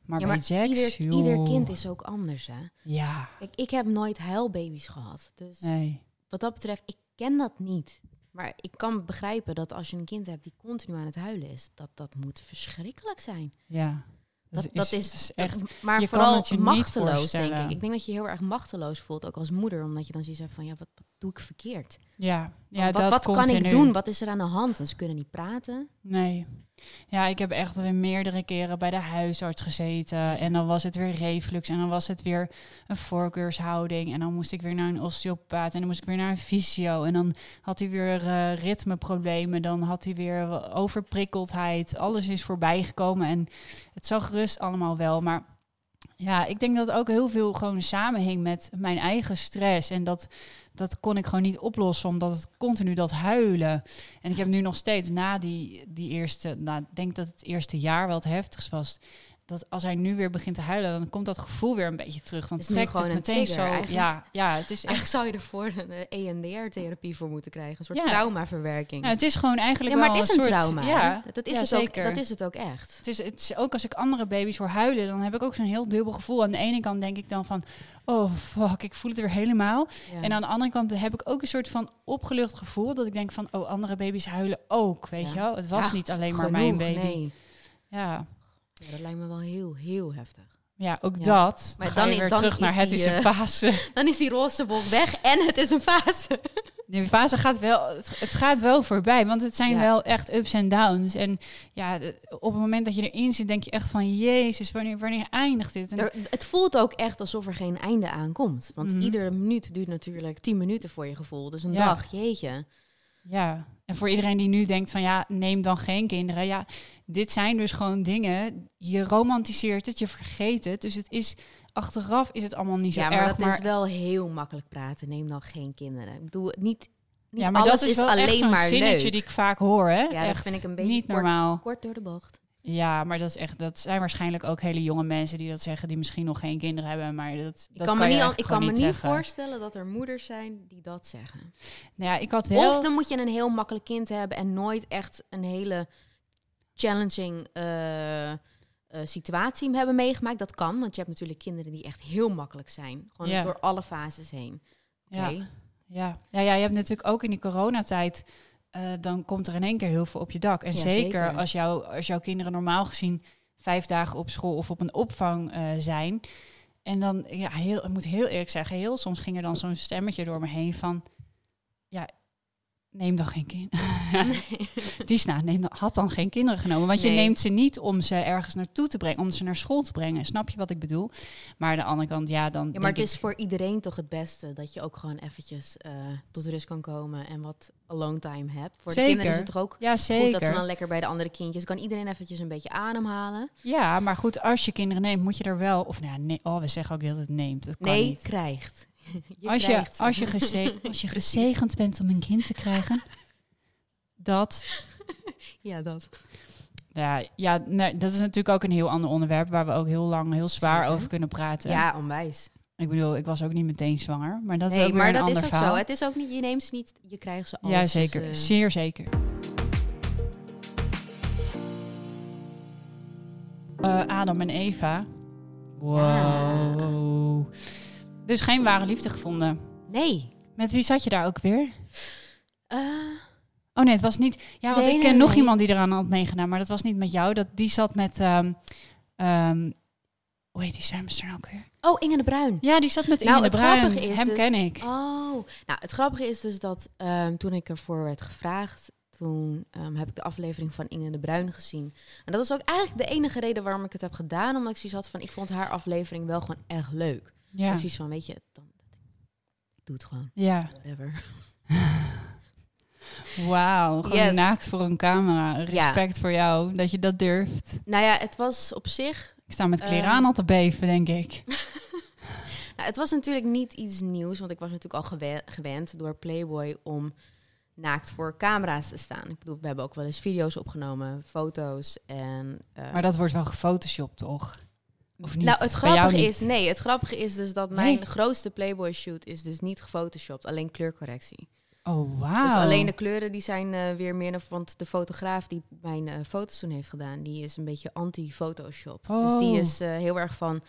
Maar, Ja, bij maar Jax, ieder, ieder kind is ook anders, hè? Ja, Kijk, ik heb nooit huilbaby's gehad. Dus nee. wat dat betreft, ik ken dat niet. Maar ik kan begrijpen dat als je een kind hebt die continu aan het huilen is, dat dat moet verschrikkelijk zijn. Ja. Dat, dat, is, echt... maar je vooral je machteloos, denk ik. Ik denk dat je heel erg machteloos voelt, ook als moeder, omdat je dan zoiets hebt van, ja, wat, wat doe ik verkeerd? Ja, ja wat dat wat kan ik doen? Wat is er aan de hand? Want ze kunnen niet praten. Nee. Ja, ik heb echt weer meerdere keren bij de huisarts gezeten. En dan was het weer reflux. En dan was het weer een voorkeurshouding. En dan moest ik weer naar een osteopaat. En dan moest ik weer naar een fysio. En dan had hij weer eh, ritmeproblemen. Dan had hij weer overprikkeldheid. Alles is voorbij gekomen. En het zag rust allemaal wel. Maar ja, ik denk dat ook heel veel gewoon samenhing met mijn eigen stress. En dat, dat kon ik gewoon niet oplossen, omdat het continu dat huilen. En ik heb nu nog steeds na die, die eerste, nou, ik denk dat het eerste jaar wel het heftigst was. Dat als hij nu weer begint te huilen, dan komt dat gevoel weer een beetje terug. Dan Het trekt het meteen trigger zo. eigenlijk. Ja, ja, het is Eigenlijk echt. zou je ervoor een eh, EMDR-therapie voor moeten krijgen. Een soort Ja. traumaverwerking. Ja, het is gewoon eigenlijk Ja, maar het is een soort- trauma. Ja, dat, is ja, het ook, zeker. dat is het ook echt. Het is, het is ook als ik andere baby's hoor huilen, dan heb ik ook zo'n heel dubbel gevoel. Aan de ene kant denk ik dan van, oh fuck, ik voel het weer helemaal. Ja. En aan de andere kant heb ik ook een soort van opgelucht gevoel. Dat ik denk van, oh, andere baby's huilen ook, weet je wel. Het was Ja, niet alleen maar mijn baby. Nee. Ja, Ja, dat lijkt me wel heel, heel heftig. Ja, ook Ja. dat. Maar dan dan weer dan terug is naar het die, is een eh, fase. (laughs) Dan is die roze wolk weg en het is een fase. (laughs) Die fase gaat wel, het, gaat wel voorbij, want het zijn Ja. wel echt ups en downs. En ja, de- op het moment dat je erin zit, denk je echt van, jezus, wanneer, wanneer eindigt dit? En, Er- het voelt ook echt alsof er geen einde aan komt. Want Mhm. iedere minuut duurt natuurlijk 10 minuten voor je gevoel. Dus een Ja. dag, jeetje. Ja, en voor iedereen die nu denkt van, ja, neem dan geen kinderen. Ja, dit zijn dus gewoon dingen, je romantiseert het, je vergeet het. Dus het is, achteraf is het allemaal niet zo Ja, maar erg. dat is wel heel makkelijk praten. Neem dan geen kinderen. Ik bedoel, niet, niet ja, maar alles dat is, wel alleen zo'n maar zinnetje leuk. die ik vaak hoor, hè? Ja, dat echt vind ik een beetje niet kort- normaal. Kort door de bocht. Ja, maar dat is echt, dat zijn waarschijnlijk ook hele jonge mensen die dat zeggen, die misschien nog geen kinderen hebben, maar dat, Ik dat kan me niet, al- ik kan me niet zeggen. voorstellen dat er moeders zijn die dat zeggen. Nou ja, ik had wel. Of dan moet je een heel makkelijk kind hebben en nooit echt een hele challenging eh, eh, situatie hebben meegemaakt. Dat kan, want je hebt natuurlijk kinderen die echt heel makkelijk zijn. Gewoon door alle fases heen. Ja, ja. Ja, ja, je hebt natuurlijk ook in die coronatijd, eh, dan komt er in één keer heel veel op je dak. En Ja, zeker, zeker. Als, jou, als jouw kinderen normaal gezien vijf dagen op school of op een opvang eh, zijn. En dan, ja, heel, ik moet heel eerlijk zeggen, heel soms ging er dan zo'n stemmetje door me heen van, ja, neem dan geen kind. (laughs) Tisna neem dan, had dan geen kinderen genomen. Want je Nee. neemt ze niet om ze ergens naartoe te brengen, om ze naar school te brengen. Snap je wat ik bedoel? Maar aan de andere kant, ja, dan. Ja, maar het is ik- voor iedereen toch het beste dat je ook gewoon eventjes eh, tot rust kan komen en wat alone time hebt. Voor de kinderen is het toch ook Ja, goed zeker. dat ze dan lekker bij de andere kindjes kan iedereen eventjes een beetje ademhalen. Ja, maar goed, als je kinderen neemt, moet je er wel. Of nou ja, nee, oh, we zeggen ook dat het neemt. Dat kan nee, niet. krijgt. (laughs) je als, je, als, je geze- (laughs) als je gezegend bent om een kind te krijgen, dat. (laughs) Ja, dat. Ja, ja nee, dat is natuurlijk ook een heel ander onderwerp waar we ook heel lang, heel zwaar Zeker. over kunnen praten. Ja, onwijs. Ik bedoel, ik was ook niet meteen zwanger, maar dat is ook maar een dat ander is ook verhaal. zo. Het is ook niet, je neemt ze niet, je krijgt ze als ja, ze zeker. ze- Zeer zeker. Eh, Adam en Eva. Wow. Dus geen ware liefde gevonden. Nee. Met wie zat je daar ook weer? Eh, Oh nee, het was niet. Ja, want Nee, ik ken nee, nog nee. iemand die eraan had meegedaan, maar dat was niet met jou. Dat die zat met. ehm ehm, hoe heet die zwemster nou ook weer? oh, Inge de Bruin. Ja, die zat met Nou, Inge de het Bruin. grappige is Hem dus- ken ik. Oh, nou, het grappige is dus dat ehm, toen ik ervoor werd gevraagd, toen heb ik de aflevering van Inge de Bruin gezien. En dat is ook eigenlijk de enige reden waarom ik het heb gedaan, omdat ik zoiets had van, ik vond haar aflevering wel gewoon echt leuk. Ja, Precies van, weet je, dan, ik doe het gewoon, ja. whatever. (laughs) Wauw, gewoon Yes. naakt voor een camera. Respect voor jou dat je dat durft. Nou ja, het was op zich Ik sta met kleren Ehm. aan al te beven, denk ik. (laughs) Nou, het was natuurlijk niet iets nieuws, want ik was natuurlijk al gewe- gewend door Playboy om naakt voor camera's te staan. Ik bedoel, we hebben ook wel eens video's opgenomen, foto's en... eh, Maar dat wordt wel gefotoshopt, toch? Of niet? Nou, het grappige is, nee, het grappige is dus dat mijn Nee? grootste Playboy shoot is dus niet gefotoshopt, alleen kleurcorrectie. Oh, wauw. Dus alleen de kleuren die zijn eh, weer meer, naar- want de fotograaf die mijn eh, foto's toen heeft gedaan, die is een beetje anti-Photoshop. Dus die Oh. is eh, heel erg van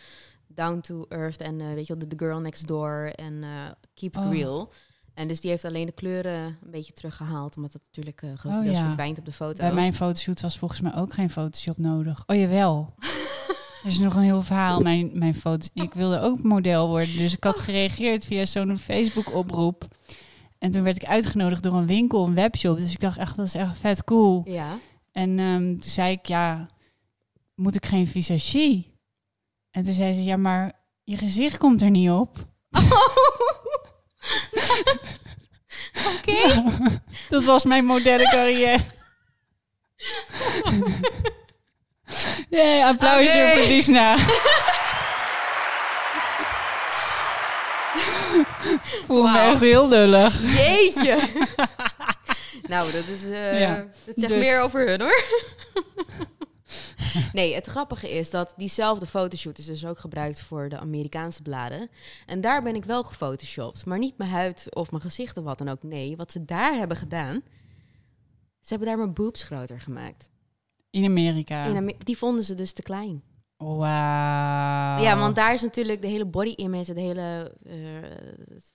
down to earth en weet je wel, de, the girl next door en keep it Oh. real. En dus die heeft alleen de kleuren een beetje teruggehaald, omdat het natuurlijk uh, Oh, ja. verdwijnt op de foto. Bij mijn fotoshoot was volgens mij ook geen Photoshop nodig. Oh, jawel. (laughs) Er is nog een heel verhaal. Mijn, mijn foto. Ik wilde ook model worden. Dus ik had gereageerd via zo'n Facebook-oproep. En toen werd ik uitgenodigd door een winkel, een webshop. Dus ik dacht echt, dat is echt vet cool. Ja. En ehm, toen zei ik, ja, moet ik geen visagie? En toen zei ze, ja, maar je gezicht komt er niet op. Oké. (laughs) Dat was mijn modellencarrière. (laughs) (laughs) Nee, applausje Oké. voor Disna. (laughs) (laughs) Voel me Wauw. echt heel lullig. Jeetje. nou, dat is. eh, Ja, dat zegt dus- meer over hun hoor. nee, het grappige is dat diezelfde fotoshoot is dus ook gebruikt voor de Amerikaanse bladen. En daar ben ik wel gefotoshopt. Maar niet mijn huid of mijn gezicht of wat dan ook. Nee, wat ze daar hebben gedaan. Ze hebben daar mijn boobs groter gemaakt. In Amerika. In die vonden ze dus te klein. Wauw. Ja, want daar is natuurlijk de hele body image, de hele, eh,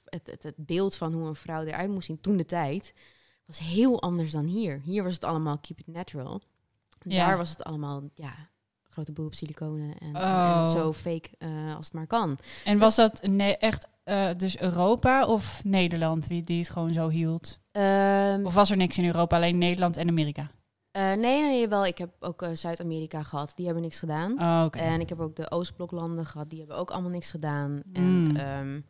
het, het, het beeld van hoe een vrouw eruit moest zien toen de tijd, was heel anders dan hier. Hier was het allemaal keep it natural. Ja. Daar was het allemaal, ja, grote boep, siliconen en, Oh. en zo fake eh, als het maar kan. En was dat ne- echt eh, dus Europa of Nederland wie die het gewoon zo hield? Ehm, Of was er niks in Europa, alleen Nederland en Amerika? Eh, nee, nee, nee, wel. Ik heb ook eh, Zuid-Amerika gehad. Die hebben niks gedaan. Oh. En ik heb ook de Oostbloklanden gehad. Die hebben ook allemaal niks gedaan. En Mm. ehm,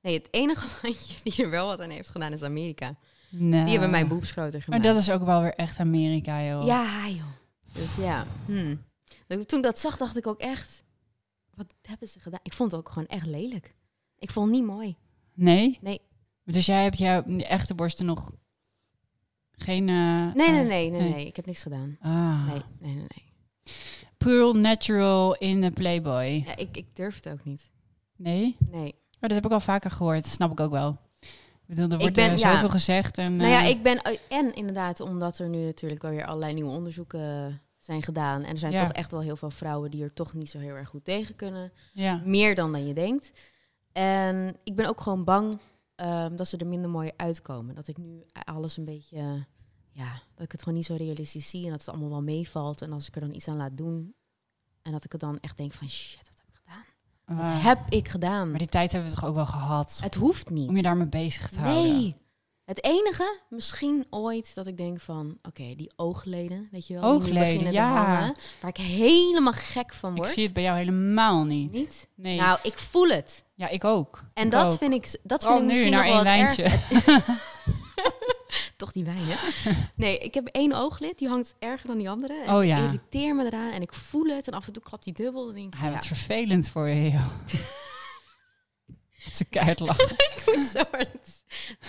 nee, het enige (laughs) landje die er wel wat aan heeft gedaan is Amerika. Nou. Die hebben mijn boobs groter Maar gemaakt. dat is ook wel weer echt Amerika, joh. Ja, joh. Dus ja. Hmm. Toen ik dat zag, dacht ik ook echt... Wat hebben ze gedaan? Ik vond het ook gewoon echt lelijk. Ik vond het niet mooi. Nee? Nee. Dus jij hebt jouw echte borsten nog geen... eh, Nee, nee, eh, nee, nee, nee. nee. Ik heb niks gedaan. Ah. Nee, nee, nee. Pearl Natural in de Playboy. Ja, ik, ik durf het ook niet. Nee? Nee. Oh, dat heb ik al vaker gehoord. Snap ik ook wel. Ik bedoel, er wordt ben- ja. zoveel gezegd. En, Nou ja, eh, ik ben... En inderdaad, omdat er nu natuurlijk wel weer allerlei nieuwe onderzoeken zijn gedaan. En er zijn Ja. toch echt wel heel veel vrouwen die er toch niet zo heel erg goed tegen kunnen. ja. Meer dan dan je denkt. En ik ben ook gewoon bang ehm, dat ze er minder mooi uitkomen. Dat ik nu alles een beetje, ja, dat ik het gewoon niet zo realistisch zie en dat het allemaal wel meevalt. En als ik er dan iets aan laat doen en dat ik het dan echt denk van shit, wat heb ik gedaan? Wat Ah. heb ik gedaan? Maar die tijd hebben we toch ook wel gehad? Het hoeft niet. Om je daarmee bezig te houden. nee. Het enige, misschien ooit, dat ik denk van, oké, die oogleden, weet je wel, nu Oogleden, ja. hangen, waar ik helemaal gek van Ik word. zie het bij jou helemaal niet. Niet? Nee. Nou, ik voel het. ja, ik ook. En Ik dat ook. vind ik, dat Vooral vind ik nu, misschien naar nog wel één wijntje. (laughs) Toch die wijn, hè? Nee, ik heb één ooglid, die hangt erger dan die andere. En Oh ik ja. irriteer me eraan en ik voel het. En af en toe klapt die dubbel. Dan denk ik, Ja, ja, wat vervelend voor je, joh. (laughs) Ze keihard lachen. (laughs) ik moet zo hard.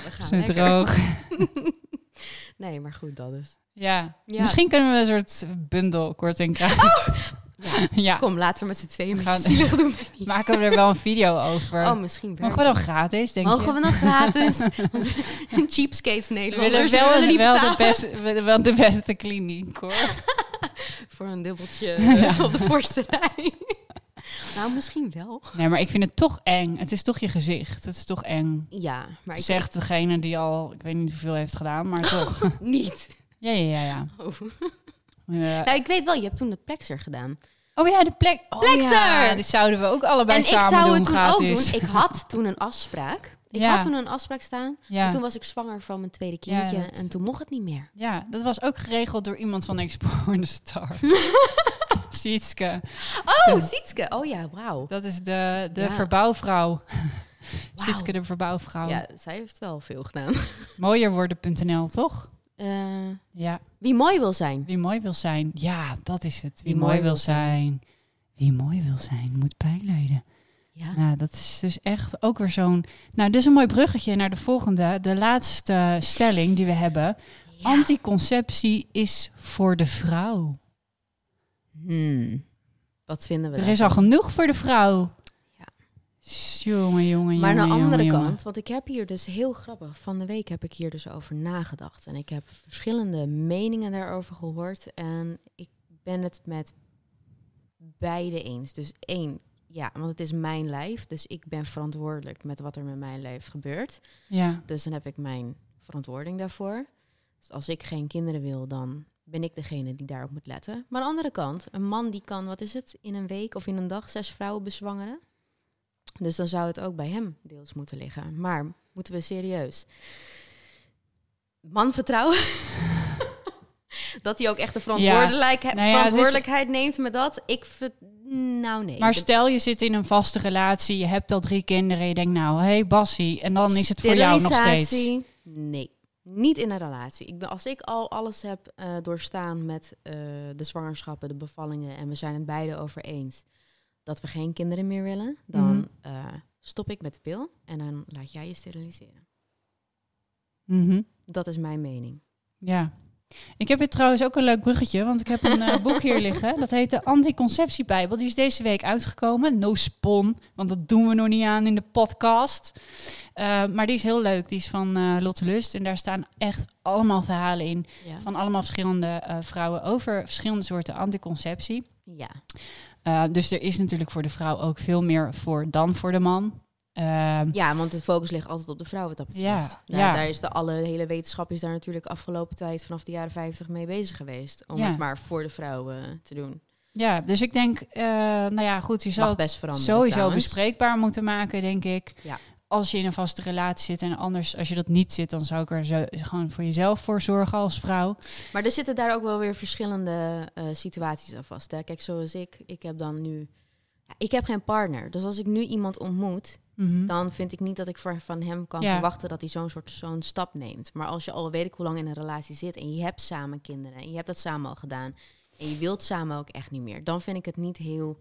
We gaan Zo droog. (laughs) Nee, maar goed, dat is. Ja. Ja. Misschien kunnen we een soort bundelkorting krijgen. (laughs) Ja. ja. Kom, laten we met z'n tweeën Gaan- zielig doen. Maken we er wel een video over. Oh, misschien wel. Mogen we dan gratis, denk Mogen je? we dan gratis? Want cheapskates We willen Nederlanders wel, willen wel, de beste, we wel de beste kliniek, hoor. voor een dubbeltje eh, op de voorste rij. Nou, misschien wel. Nee, maar ik vind het toch eng. Het is toch je gezicht. Het is toch eng. Ja, maar ik Zegt degene die al, ik weet niet hoeveel heeft gedaan, maar (laughs) toch. niet. ja, ja, ja, ja. Oh. Ja. Nou, ik weet wel, je hebt toen de plexer gedaan. Oh ja, de plek. Oh, Plexer! Ja, dit zouden we ook allebei en ik samen zou doen, het toen gratis. ook doen. Ik had toen een afspraak. Ik Ja. had toen een afspraak staan. Ja. En toen was ik zwanger van mijn tweede Ja, kindje. dat- En toen mocht het niet meer. ja, dat was ook geregeld door iemand van Explore the Star. (laughs) Sietske. Oh, Sietske. Oh ja, wauw. Dat is de, de Ja. verbouwvrouw. (laughs) Sietske de verbouwvrouw. Ja, zij heeft wel veel gedaan. (laughs) Mooierworden.nl, toch? Eh, Ja, wie mooi wil zijn. wie mooi wil zijn. Ja, dat is het. Wie, Wie mooi mooi wil wil zijn. zijn. Wie mooi wil zijn, moet pijn lijden. Ja. Nou, dat is dus echt ook weer zo'n... Nou, dus een mooi bruggetje naar de volgende. De laatste stelling die we hebben. Ja. Anticonceptie is voor de vrouw. Hmm. Wat vinden we Er is al genoeg voor de vrouw. Ja. Jongen, jongen, Maar aan de andere jongen, kant, want ik heb hier dus heel grappig. Van de week heb ik hier dus over nagedacht. En ik heb verschillende meningen daarover gehoord. En ik ben het met beide eens. Dus één, ja, want het is mijn lijf. Dus ik ben verantwoordelijk met wat er met mijn lijf gebeurt. Ja, Dus dan heb ik mijn verantwoording daarvoor. Dus als ik geen kinderen wil, dan ben ik degene die daarop moet letten. Maar aan de andere kant, een man die kan, wat is het, in een week of in een dag zes vrouwen bezwangeren. Dus dan zou het ook bij hem deels moeten liggen. Maar moeten we serieus? Man vertrouwen? (laughs) dat hij ook echt de verantwoordelijkheid, Nou ja, het is- verantwoordelijkheid neemt met dat? Ik ver- nou nee. maar stel je zit in een vaste relatie, je hebt al drie kinderen, en je denkt nou, hé hey Bassie, en dan is het voor jou nog steeds. Nee, niet in een relatie. Ik ben, als ik al alles heb eh, doorstaan met eh, de zwangerschappen, de bevallingen en we zijn het beide over eens dat we geen kinderen meer willen, dan Mhm. eh, stop ik met de pil en dan laat jij je steriliseren. Mhm. Dat is mijn mening. Ja. Ik heb hier trouwens ook een leuk bruggetje, want ik heb een eh, boek hier liggen. Dat heet de Anticonceptiebijbel. Die is deze week uitgekomen. No spon, want dat doen we nog niet aan in de podcast. Eh, maar die is heel leuk. Die is van eh, Lotte Lust. En daar staan echt allemaal verhalen in Ja. van allemaal verschillende vrouwen over verschillende soorten anticonceptie. ja. Dus er is natuurlijk voor de vrouw ook veel meer voor dan voor de man. Ehm, ja, want het focus ligt altijd op de vrouw wat dat betreft. Ja, Nou, ja. Daar is de alle hele wetenschap is daar natuurlijk afgelopen tijd vanaf de jaren 50 mee bezig geweest. Om Ja. het maar voor de vrouwen te doen. Ja, dus ik denk, eh, nou ja, goed, je zal het veranderen sowieso trouwens. bespreekbaar moeten maken, denk ik. Ja. Als je in een vaste relatie zit en anders, als je dat niet zit, dan zou ik er zo, gewoon voor jezelf voor zorgen als vrouw. Maar er zitten daar ook wel weer verschillende eh, situaties aan vast. Hè? Kijk, zoals ik, ik heb dan nu... Ja, ik heb geen partner. Dus als ik nu iemand ontmoet, Mhm. dan vind ik niet dat ik voor, van hem kan Ja. verwachten dat hij zo'n soort zo'n stap neemt. Maar als je al weet ik hoe lang in een relatie zit en je hebt samen kinderen en je hebt dat samen al gedaan en je wilt samen ook echt niet meer, dan vind ik het niet heel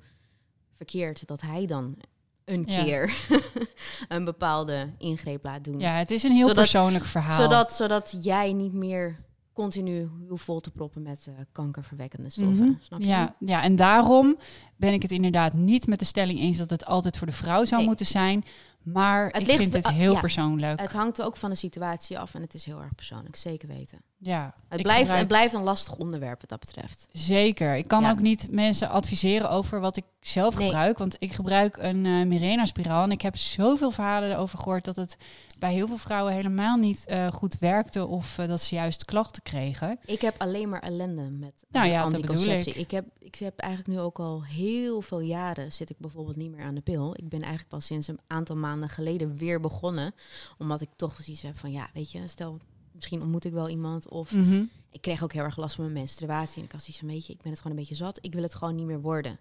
verkeerd dat hij dan een Ja. keer (laughs) een bepaalde ingreep laat doen. Ja, het is een heel Zodat- persoonlijk verhaal. Zodat, zodat jij niet meer continu hoeft vol te proppen met eh, kankerverwekkende stoffen. Mhm. Snap je? Ja, ja, en daarom ben ik het inderdaad niet met de stelling eens dat het altijd voor de vrouw zou Nee. moeten zijn. Maar Het ik ligt- vind het heel ja. persoonlijk. Het hangt ook van de situatie af en het is heel erg persoonlijk, zeker weten. Ja, Het, blijft, gebruik- het blijft een lastig onderwerp wat dat betreft. Zeker. Ik kan Ja. ook niet mensen adviseren over wat ik zelf Nee. gebruik. Want ik gebruik een eh Mirena-spiraal. En ik heb zoveel verhalen erover gehoord dat het bij heel veel vrouwen helemaal niet eh, goed werkte. Of eh, dat ze juist klachten kregen. Ik heb alleen maar ellende met Nou ja, dat bedoel anticonceptie. ik. Ik heb, ik heb eigenlijk nu ook al heel veel jaren zit ik bijvoorbeeld niet meer aan de pil. Ik ben eigenlijk pas sinds een aantal maanden geleden weer begonnen. Omdat ik toch zoiets heb van, ja, weet je, stel, misschien ontmoet ik wel iemand. Of Mhm. ik kreeg ook heel erg last van mijn menstruatie. En ik had zoiets van, weet je, ik ben het gewoon een beetje zat. Ik wil het gewoon niet meer worden.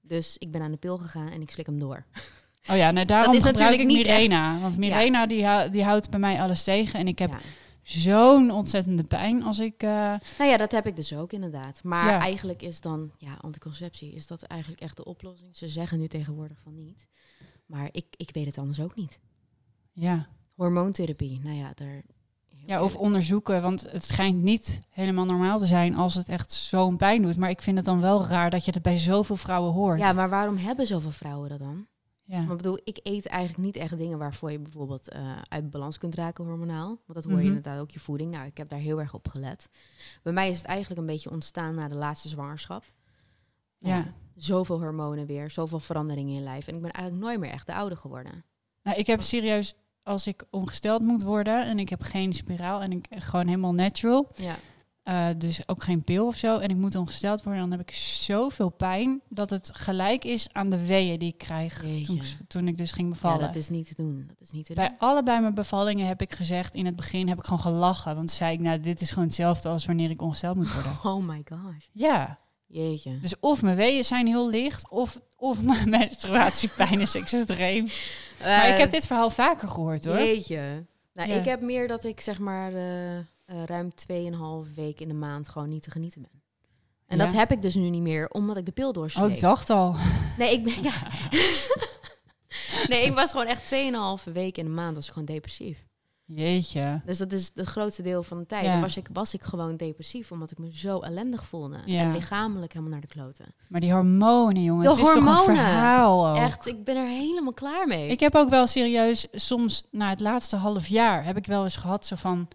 Dus ik ben aan de pil gegaan en ik slik hem door. (laughs) Oh ja, nou, daarom is gebruik ik natuurlijk niet Mirena. Want Mirena die, hou- die houdt bij mij alles tegen. En ik heb Ja. zo'n ontzettende pijn als ik... eh, Nou ja, dat heb ik dus ook inderdaad. Maar Ja. eigenlijk is dan, ja, anticonceptie, is dat eigenlijk echt de oplossing? Ze zeggen nu tegenwoordig van niet. Maar ik, ik weet het anders ook niet. ja. Hormoontherapie, nou ja, daar... Ja, of onderzoeken, want het schijnt niet helemaal normaal te zijn als het echt zo'n pijn doet. Maar ik vind het dan wel raar dat je het bij zoveel vrouwen hoort. Ja, maar waarom hebben zoveel vrouwen dat dan? Ja. Ik bedoel, ik eet eigenlijk niet echt dingen waarvoor je bijvoorbeeld eh, uit balans kunt raken hormonaal. Want dat hoor je Mhm. inderdaad ook je voeding. Nou, ik heb daar heel erg op gelet. Bij mij is het eigenlijk een beetje ontstaan na de laatste zwangerschap. Nou Ja. Zoveel hormonen weer, zoveel veranderingen in je lijf. En ik ben eigenlijk nooit meer echt de oude geworden. Nou, ik heb serieus, als ik ongesteld moet worden en ik heb geen spiraal en ik gewoon helemaal natural, Ja. eh, dus ook geen pil of zo, en ik moet ongesteld worden, dan heb ik zoveel pijn dat het gelijk is aan de weeën die ik krijg toen, Jeetje. toen ik dus ging ja, bevallen. dat is niet te doen. Dat is niet te doen. Bij allebei mijn bevallingen heb ik gezegd, in het begin heb ik gewoon gelachen, want zei ik, nou, dit is gewoon hetzelfde als wanneer ik ongesteld moet worden. (laughs) Oh my gosh. ja, Jeetje. dus of mijn weeën zijn heel licht, of, of (laughs) mijn menstruatiepijn is extreem. Maar ik heb dit verhaal vaker gehoord hoor. Jeetje. Nou, Ja. ik heb meer dat ik zeg maar eh, eh, ruim 2,5 week in de maand gewoon niet te genieten ben. En Ja. dat heb ik dus nu niet meer, omdat ik de pil Oh, doorsleep. ik dacht al. (laughs) Nee, ik ben... Ja. (laughs) nee, ik was gewoon echt 2,5 week in de maand was ik gewoon depressief. Jeetje. Dus dat is het grootste deel van de tijd. Ja. Dan was ik, was ik gewoon depressief, omdat ik me zo ellendig voelde. Ja. En lichamelijk helemaal naar de kloten. Maar die hormonen, jongen. De het is toch een verhaal ook. Echt, ik ben er helemaal klaar mee. Ik heb ook wel serieus, soms na het laatste half jaar, heb ik wel eens gehad zo van...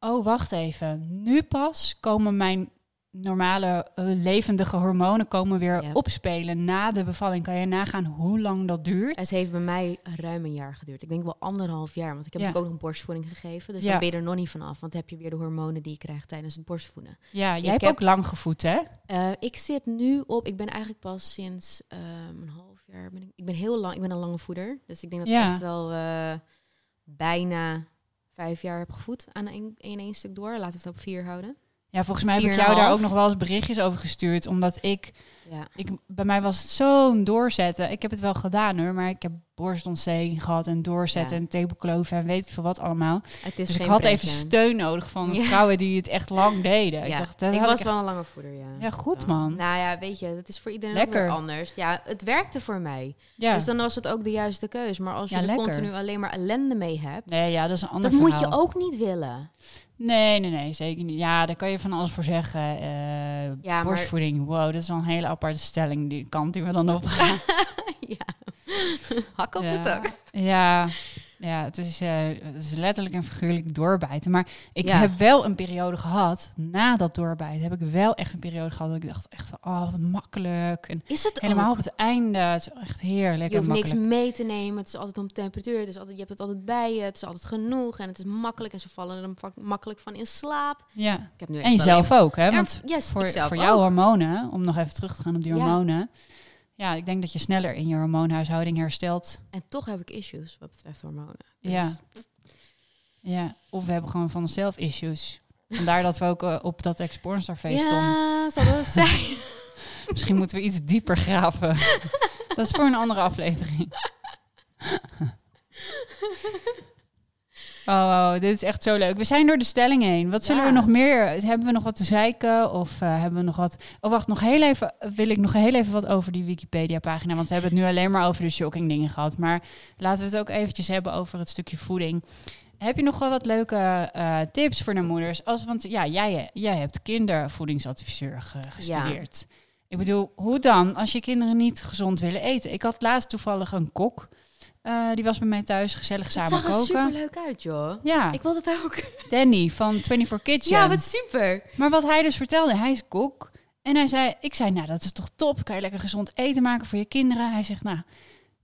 Oh, wacht even. Nu pas komen mijn normale eh, levendige hormonen komen weer Ja. opspelen na de bevalling. Kan je nagaan hoe lang dat duurt? Het heeft bij mij ruim een jaar geduurd. Ik denk wel anderhalf jaar. Want ik heb Ja. natuurlijk ook nog borstvoeding gegeven. Dus Ja. dan ben je er nog niet vanaf. Want dan heb je weer de hormonen die je krijgt tijdens het borstvoeden. Ja, jij Ik hebt heb- ook lang gevoed, hè? Eh, ik zit nu op... Ik ben eigenlijk pas sinds ehm, een half jaar... Ben ik, ik ben heel lang... Ik ben een lange voeder. Dus ik denk dat ik echt wel eh, bijna vijf jaar heb gevoed aan één stuk door. Laten we het op vier houden. Ja, volgens mij heb ik jou daar ook nog wel eens berichtjes over gestuurd. Omdat ik, Ja. ik bij mij was het zo'n doorzetten. Ik heb het wel gedaan hoor, maar ik heb borstontsteking gehad en doorzetten Ja. en tepelkloven en weet ik veel wat allemaal. Het is dus ik had pretje. even steun nodig van Ja. vrouwen die het echt lang (laughs) deden. Ik dacht, dat ik was ik wel een lange voeder, ja. Ja, goed, man. Nou ja, weet je, het is voor iedereen Lekker. weer anders. Ja, het werkte voor mij. Dus dan was het ook de juiste keus. Maar als je er continu alleen maar ellende mee hebt, Nee, ja, dat is een ander dat moet je ook niet willen. Nee, nee, nee, zeker niet. Ja, daar kan je van alles voor zeggen. Eh, Ja, maar- borstvoeding, wow, dat is wel een hele aparte stelling. Die kant die we dan op (laughs) gaan. ja. Hak op de tak. Ja, Ja, het is, eh, het is letterlijk en figuurlijk doorbijten. Maar ik Ja. heb wel een periode gehad, na dat doorbijten, heb ik wel echt een periode gehad dat ik dacht echt, oh, wat makkelijk. En Is het helemaal ook? op het einde, het is echt heerlijk Je hoeft niks mee te nemen. Het is altijd om temperatuur. Het is altijd, je hebt het altijd bij je. Het is altijd genoeg. En het is makkelijk. En ze vallen er makkelijk van in slaap. Ja, Ik heb nu en jezelf ook, hè? Ja, Want yes, voor, voor ook. jouw hormonen, om nog even terug te gaan op die hormonen. Ja, ik denk dat je sneller in je hormoonhuishouding herstelt. En toch heb ik issues wat betreft hormonen. Dus Ja. Ja, of we hebben gewoon van onszelf issues. Vandaar dat we ook eh, op dat ex-pornstarfeest stonden. Ja, zal dat zijn? (laughs) Misschien moeten we iets dieper graven. dat is voor een andere aflevering. (laughs) Oh, dit is echt zo leuk. We zijn door de stelling heen. Wat zullen Ja. we nog meer? Hebben we nog wat te zeiken? Of eh, hebben we nog wat... Oh, wacht, nog heel even, wil ik nog heel even wat over die Wikipedia-pagina. Want we hebben het nu alleen maar over de shocking dingen gehad. Maar laten we het ook eventjes hebben over het stukje voeding. Heb je nog wel wat leuke eh, tips voor de moeders? Als, want ja, jij, jij hebt kindervoedingsadviseur ge- gestudeerd. Ik bedoel, hoe dan als je kinderen niet gezond willen eten? Ik had laatst toevallig een kok. Eh, die was bij mij thuis gezellig Het samen zag er koken. super leuk uit, joh. Ja, Ik wil dat ook. (laughs) Danny van 24 Kitchen. Ja, wat super. Maar wat hij dus vertelde, hij is kok. En hij zei, ik zei, nou dat is toch top. Kan je lekker gezond eten maken voor je kinderen. Hij zegt, nou,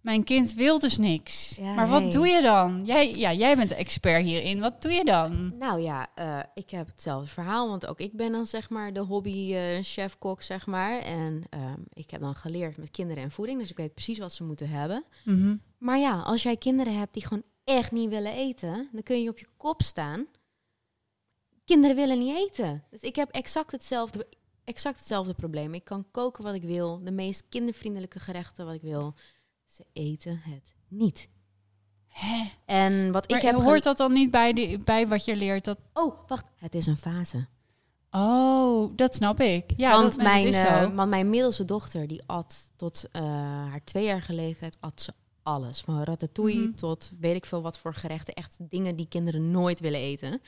mijn kind wil dus niks. Ja, maar wat doe je dan? Jij, ja, jij bent de expert hierin. Wat doe je dan? Nou ja, eh, ik heb hetzelfde verhaal, want ook ik ben dan zeg maar de hobby eh, chef-kok, zeg maar. En ehm, ik heb dan geleerd met kinderen en voeding, dus ik weet precies wat ze moeten hebben. Mhm. Maar ja, als jij kinderen hebt die gewoon echt niet willen eten, dan kun je op je kop staan. Kinderen willen niet eten. Dus ik heb exact hetzelfde, exact hetzelfde probleem. Ik kan koken wat ik wil, de meest kindervriendelijke gerechten wat ik wil. Ze eten het niet. Hè? En wat Maar ik heb hoort dat dan niet bij, de, bij wat je leert? Dat, Oh, wacht. Het is een fase. oh, dat snap ik. Ja, want, dat, mijn, zo. want mijn middelste dochter, die at tot eh, haar tweejarige leeftijd, at ze alles. Van ratatouille Mhm. tot weet ik veel wat voor gerechten. Echt dingen die kinderen nooit willen eten.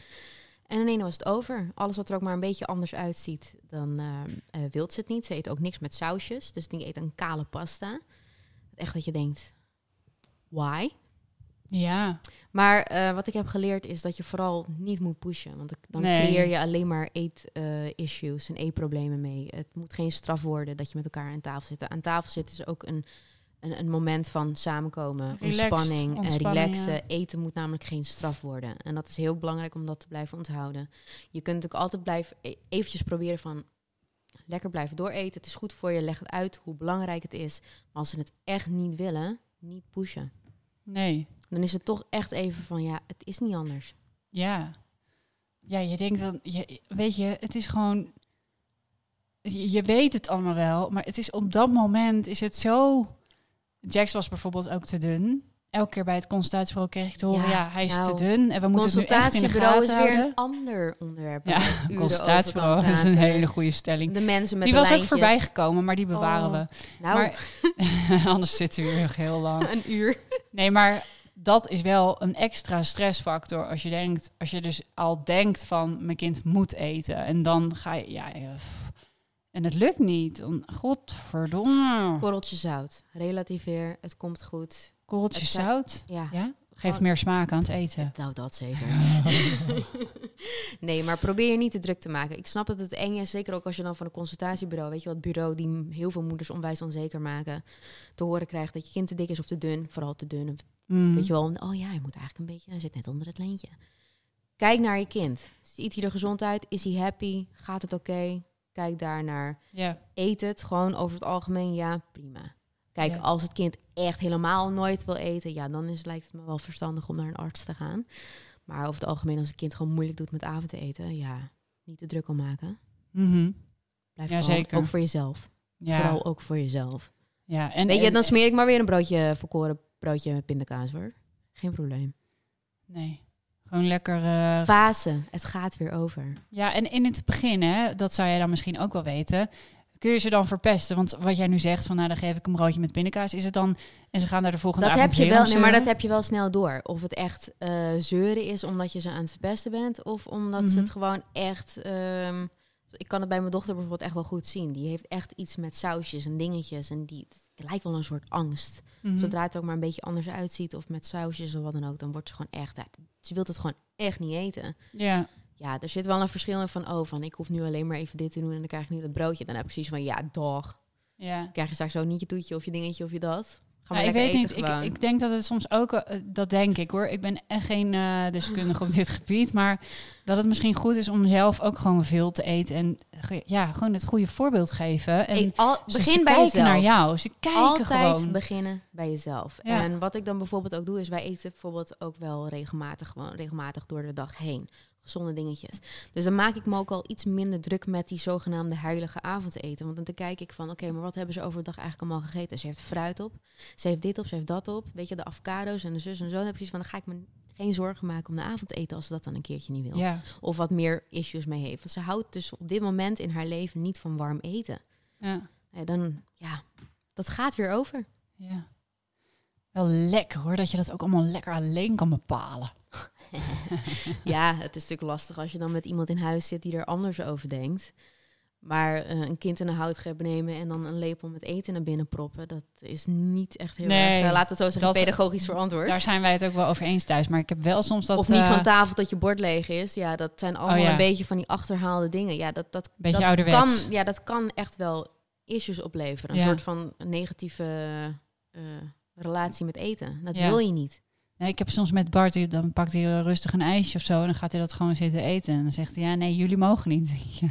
En in ene was het over. Alles wat er ook maar een beetje anders uitziet, dan eh eh, wilt ze het niet. Ze eet ook niks met sausjes. Dus die eet een kale pasta. Echt dat je denkt, why? Ja, Maar eh, wat ik heb geleerd is dat je vooral niet moet pushen. Want dan Nee. creëer je alleen maar eet-issues en eetproblemen mee. Het moet geen straf worden dat je met elkaar aan tafel zit. Aan tafel zitten is ook een, een, een moment van samenkomen, Relaxed, ontspanning en relaxen. ja. Eten moet namelijk geen straf worden. En dat is heel belangrijk om dat te blijven onthouden. Je kunt natuurlijk altijd blijven e- eventjes proberen van... Lekker blijven dooreten. Het is goed voor je. Leg het uit hoe belangrijk het is. Maar als ze het echt niet willen, niet pushen. nee. Dan is het toch echt even van, ja, het is niet anders. Ja. Ja, je denkt dan, je, weet je, het is gewoon, je, je weet het allemaal wel, maar het is op dat moment is het zo. Jax was bijvoorbeeld ook te dun. Elke keer bij het consultatiebureau kreeg ik te horen, ja, Ja, hij is nou, te dun en we moeten het nu echt in de Consultatiebureau is gaten weer houden. een ander onderwerp. Ja, (laughs) consultatiebureau is een hele goede stelling. De mensen met Die de was ook voorbij gekomen, maar die bewaren Oh. we. Nou, Maar (laughs) anders zitten we hier nog heel lang. (laughs) een uur. Nee, maar dat is wel een extra stressfactor als je denkt, als je dus al denkt van mijn kind moet eten en dan ga je, ja, eh, en het lukt niet. Godverdomme. Korreltje zout. Relativeer. Het komt goed. Korreltje Het zijn- zout. Ja. Ja, geeft meer smaak aan het eten. Nou, dat zeker. (laughs) nee, maar probeer je niet te druk te maken. Ik snap dat het eng is, zeker ook als je dan van een consultatiebureau, weet je wat, bureau die heel veel moeders onwijs onzeker maken, te horen krijgt dat je kind te dik is of te dun, vooral te dun. Mm. Weet je wel, oh ja, hij moet eigenlijk een beetje, hij zit net onder het leentje. Kijk naar je kind. Ziet hij er gezond uit? Is hij happy? Gaat het oké? Kijk daarnaar. Ja, Eet het gewoon over het algemeen, ja, prima. Kijk, Ja. als het kind echt helemaal nooit wil eten, ja, dan is, lijkt het me wel verstandig om naar een arts te gaan. Maar over het algemeen, als het kind gewoon moeilijk doet met avondeten, ja, niet te druk om maken. Mhm. Blijf Ja, zeker. ook voor jezelf. ja. Vooral ook voor jezelf. ja. En, Weet je, en- dan smeer ik maar weer een broodje volkoren broodje met pindakaas hoor. Geen probleem. Nee, gewoon lekker... eh, Fase, het gaat weer over. Ja, en in het begin, hè, dat zou jij dan misschien ook wel weten. Kun je ze dan verpesten? Want wat jij nu zegt, van nou dan geef ik een broodje met pindakaas, is het dan... En ze gaan daar de volgende Dat heb je wel, nee, maar dat heb je wel snel door. Of het echt eh, zeuren is omdat je ze aan het verpesten bent, of omdat ze Mhm. het gewoon echt. ehm, ik kan het bij mijn dochter bijvoorbeeld echt wel goed zien. Die heeft echt iets met sausjes en dingetjes. En die het lijkt wel een soort angst. Mhm. Zodra het ook maar een beetje anders uitziet of met sausjes of wat dan ook, dan wordt ze gewoon echt. Ze wil het gewoon echt niet eten. Ja, Ja, er zit wel een verschil in van, oh, van ik hoef nu alleen maar even dit te doen en dan krijg ik nu dat broodje. Dan heb ik precies van, ja, dag. ja. Krijg je straks zo niet je toetje of je dingetje of je dat. Ga Ja, maar ik lekker weet eten niet. Ik, gewoon. ik denk dat het soms ook, eh, dat denk ik hoor. Ik ben echt geen eh, deskundige op (laughs) dit gebied, maar dat het misschien goed is om zelf ook gewoon veel te eten en ja, gewoon het goede voorbeeld geven. En Ik- al, ze- begin ze bij kijken jezelf. naar jou. Ze kijken Altijd gewoon. beginnen bij jezelf. Ja. En wat ik dan bijvoorbeeld ook doe, is wij eten bijvoorbeeld ook wel regelmatig, gewoon regelmatig door de dag heen. Gezonde dingetjes. Dus dan maak ik me ook al iets minder druk met die zogenaamde heilige avondeten. Want dan kijk ik van, oké, maar wat hebben ze overdag eigenlijk allemaal gegeten? Ze heeft fruit op, ze heeft dit op, ze heeft dat op. Weet je, de avocado's en de zus en zo. Dan heb ik precies van, dan ga ik me geen zorgen maken om de avondeten als ze dat dan een keertje niet wil. Ja, Of wat meer issues mee heeft. Want ze houdt dus op dit moment in haar leven niet van warm eten. ja, Ja, dan, ja, dat gaat weer over. ja. Wel lekker hoor, dat je dat ook allemaal lekker alleen kan bepalen. (laughs) Ja, het is natuurlijk lastig als je dan met iemand in huis zit die er anders over denkt. Maar eh, een kind in een houtgreep nemen en dan een lepel met eten naar binnen proppen, dat is niet echt heel Nee, erg, eh, laten we het zo zeggen, dat- pedagogisch verantwoord. Daar zijn wij het ook wel over eens thuis, maar ik heb wel soms dat... of niet eh, van tafel tot je bord leeg is. Ja, dat zijn allemaal Oh ja. een beetje van die achterhaalde dingen. Ja, dat, dat, Beetje dat ouderwets. kan, ja, dat kan echt wel issues opleveren. Een Ja. soort van negatieve relatie met eten. Dat Ja. wil je niet. Nee, ik heb soms met Bart, dan pakt hij rustig een ijsje of zo en dan gaat hij dat gewoon zitten eten. En dan zegt hij, ja, nee, jullie mogen niet. (laughs)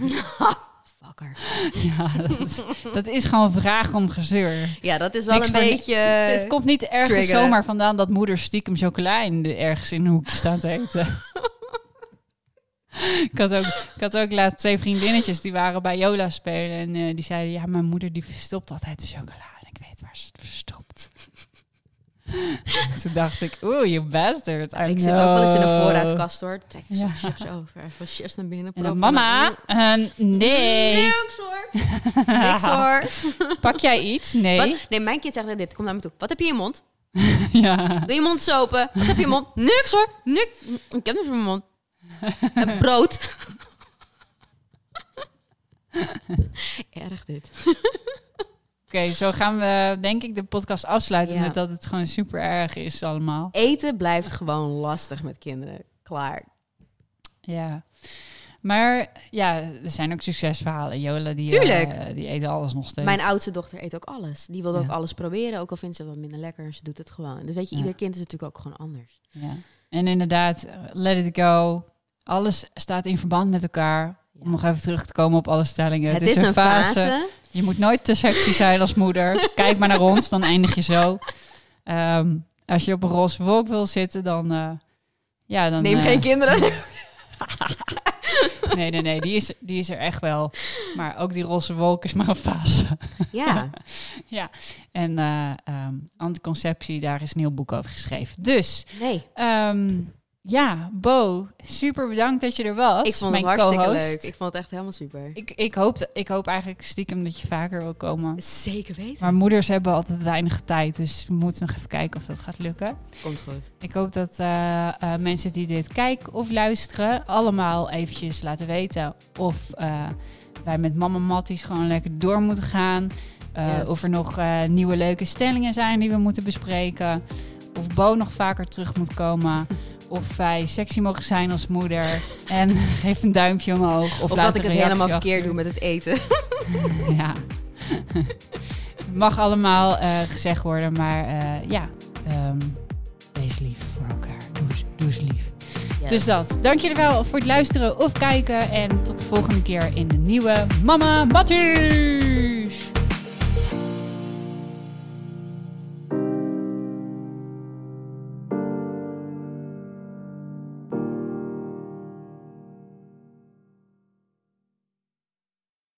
Fucker. ja, dat is, dat is gewoon vraag om gezeur. Ja, dat is wel Niks een beetje... het komt niet ergens triggeren. zomaar vandaan dat moeder stiekem chocola in de, ergens in een hoekje staat te eten. (laughs) ik, had ook, ik had ook laatst twee vriendinnetjes die waren bij Jola spelen. En eh, die zeiden, ja, mijn moeder die verstopt altijd de chocola. En ik weet waar ze het verstopt. (laughs) Toen dacht ik, oeh, you bastard. I Ik zit ook wel eens in de voorraadkast hoor. Trek je zo'n Ja. chips over. Even chips naar binnen. En dan, proppen. mama, eh, nee. Niks hoor. (laughs) Niks hoor. (laughs) Pak jij iets? Nee. Wat? Nee, mijn kind zegt dit. Kom naar me toe. Wat heb je in je mond? Ja. Doe je mond eens open. Wat heb je in je mond? Niks hoor. Niks. Ik heb niks in mijn mond. En brood. Erg dit. Oké, zo gaan we denk ik de podcast afsluiten Ja. met dat het gewoon super erg is allemaal. Eten blijft gewoon lastig met kinderen. Klaar. Ja. Maar ja, er zijn ook succesverhalen. Jola, die, Tuurlijk. eh, die eten alles nog steeds. Mijn oudste dochter eet ook alles. Die wil ook alles proberen. Ook al vindt ze het wat minder lekker. Ze doet het gewoon. Dus weet je, Ja. ieder kind is natuurlijk ook gewoon anders. Ja. En inderdaad, let it go. Alles staat in verband met elkaar. Om nog even terug te komen op alle stellingen. Het, is, een fase. Je moet nooit te sexy zijn als moeder. Kijk maar naar ons, dan eindig je zo. Ehm, als je op een roze wolk wil zitten, dan... eh, ja, dan Neem eh, geen kinderen. (laughs) Nee, nee, nee, die is, die is er echt wel. Maar ook die roze wolk is maar een fase. ja. (laughs) En eh, ehm, anticonceptie, daar is een heel boek over geschreven. Dus, Nee. ehm, ja, Bo, super bedankt dat je er was. Ik vond mijn het hartstikke co-host. leuk. Ik vond het echt helemaal super. Ik, ik, hoop, ik hoop eigenlijk stiekem dat je vaker wil komen. Zeker weten. Maar moeders hebben altijd weinig tijd, dus we moeten nog even kijken of dat gaat lukken. Komt goed. Ik hoop dat eh, eh, mensen die dit kijken of luisteren, allemaal eventjes laten weten of eh, wij met Mama Matties gewoon lekker door moeten gaan. Yes. Of er nog nieuwe leuke stellingen zijn die we moeten bespreken. Of Bo nog vaker terug moet komen. (laughs) Of wij sexy mogen zijn als moeder. (laughs) En geef een duimpje omhoog. Of, Of, laat dat ik het helemaal verkeerd doe met het eten. (laughs) Ja. (laughs) Mag allemaal eh, gezegd worden, maar eh, ja. ehm, wees lief voor elkaar. Doe, eens- doe eens lief. Dus dat. Dank jullie wel voor het luisteren of kijken. En tot de volgende keer in de nieuwe Mama Mattie!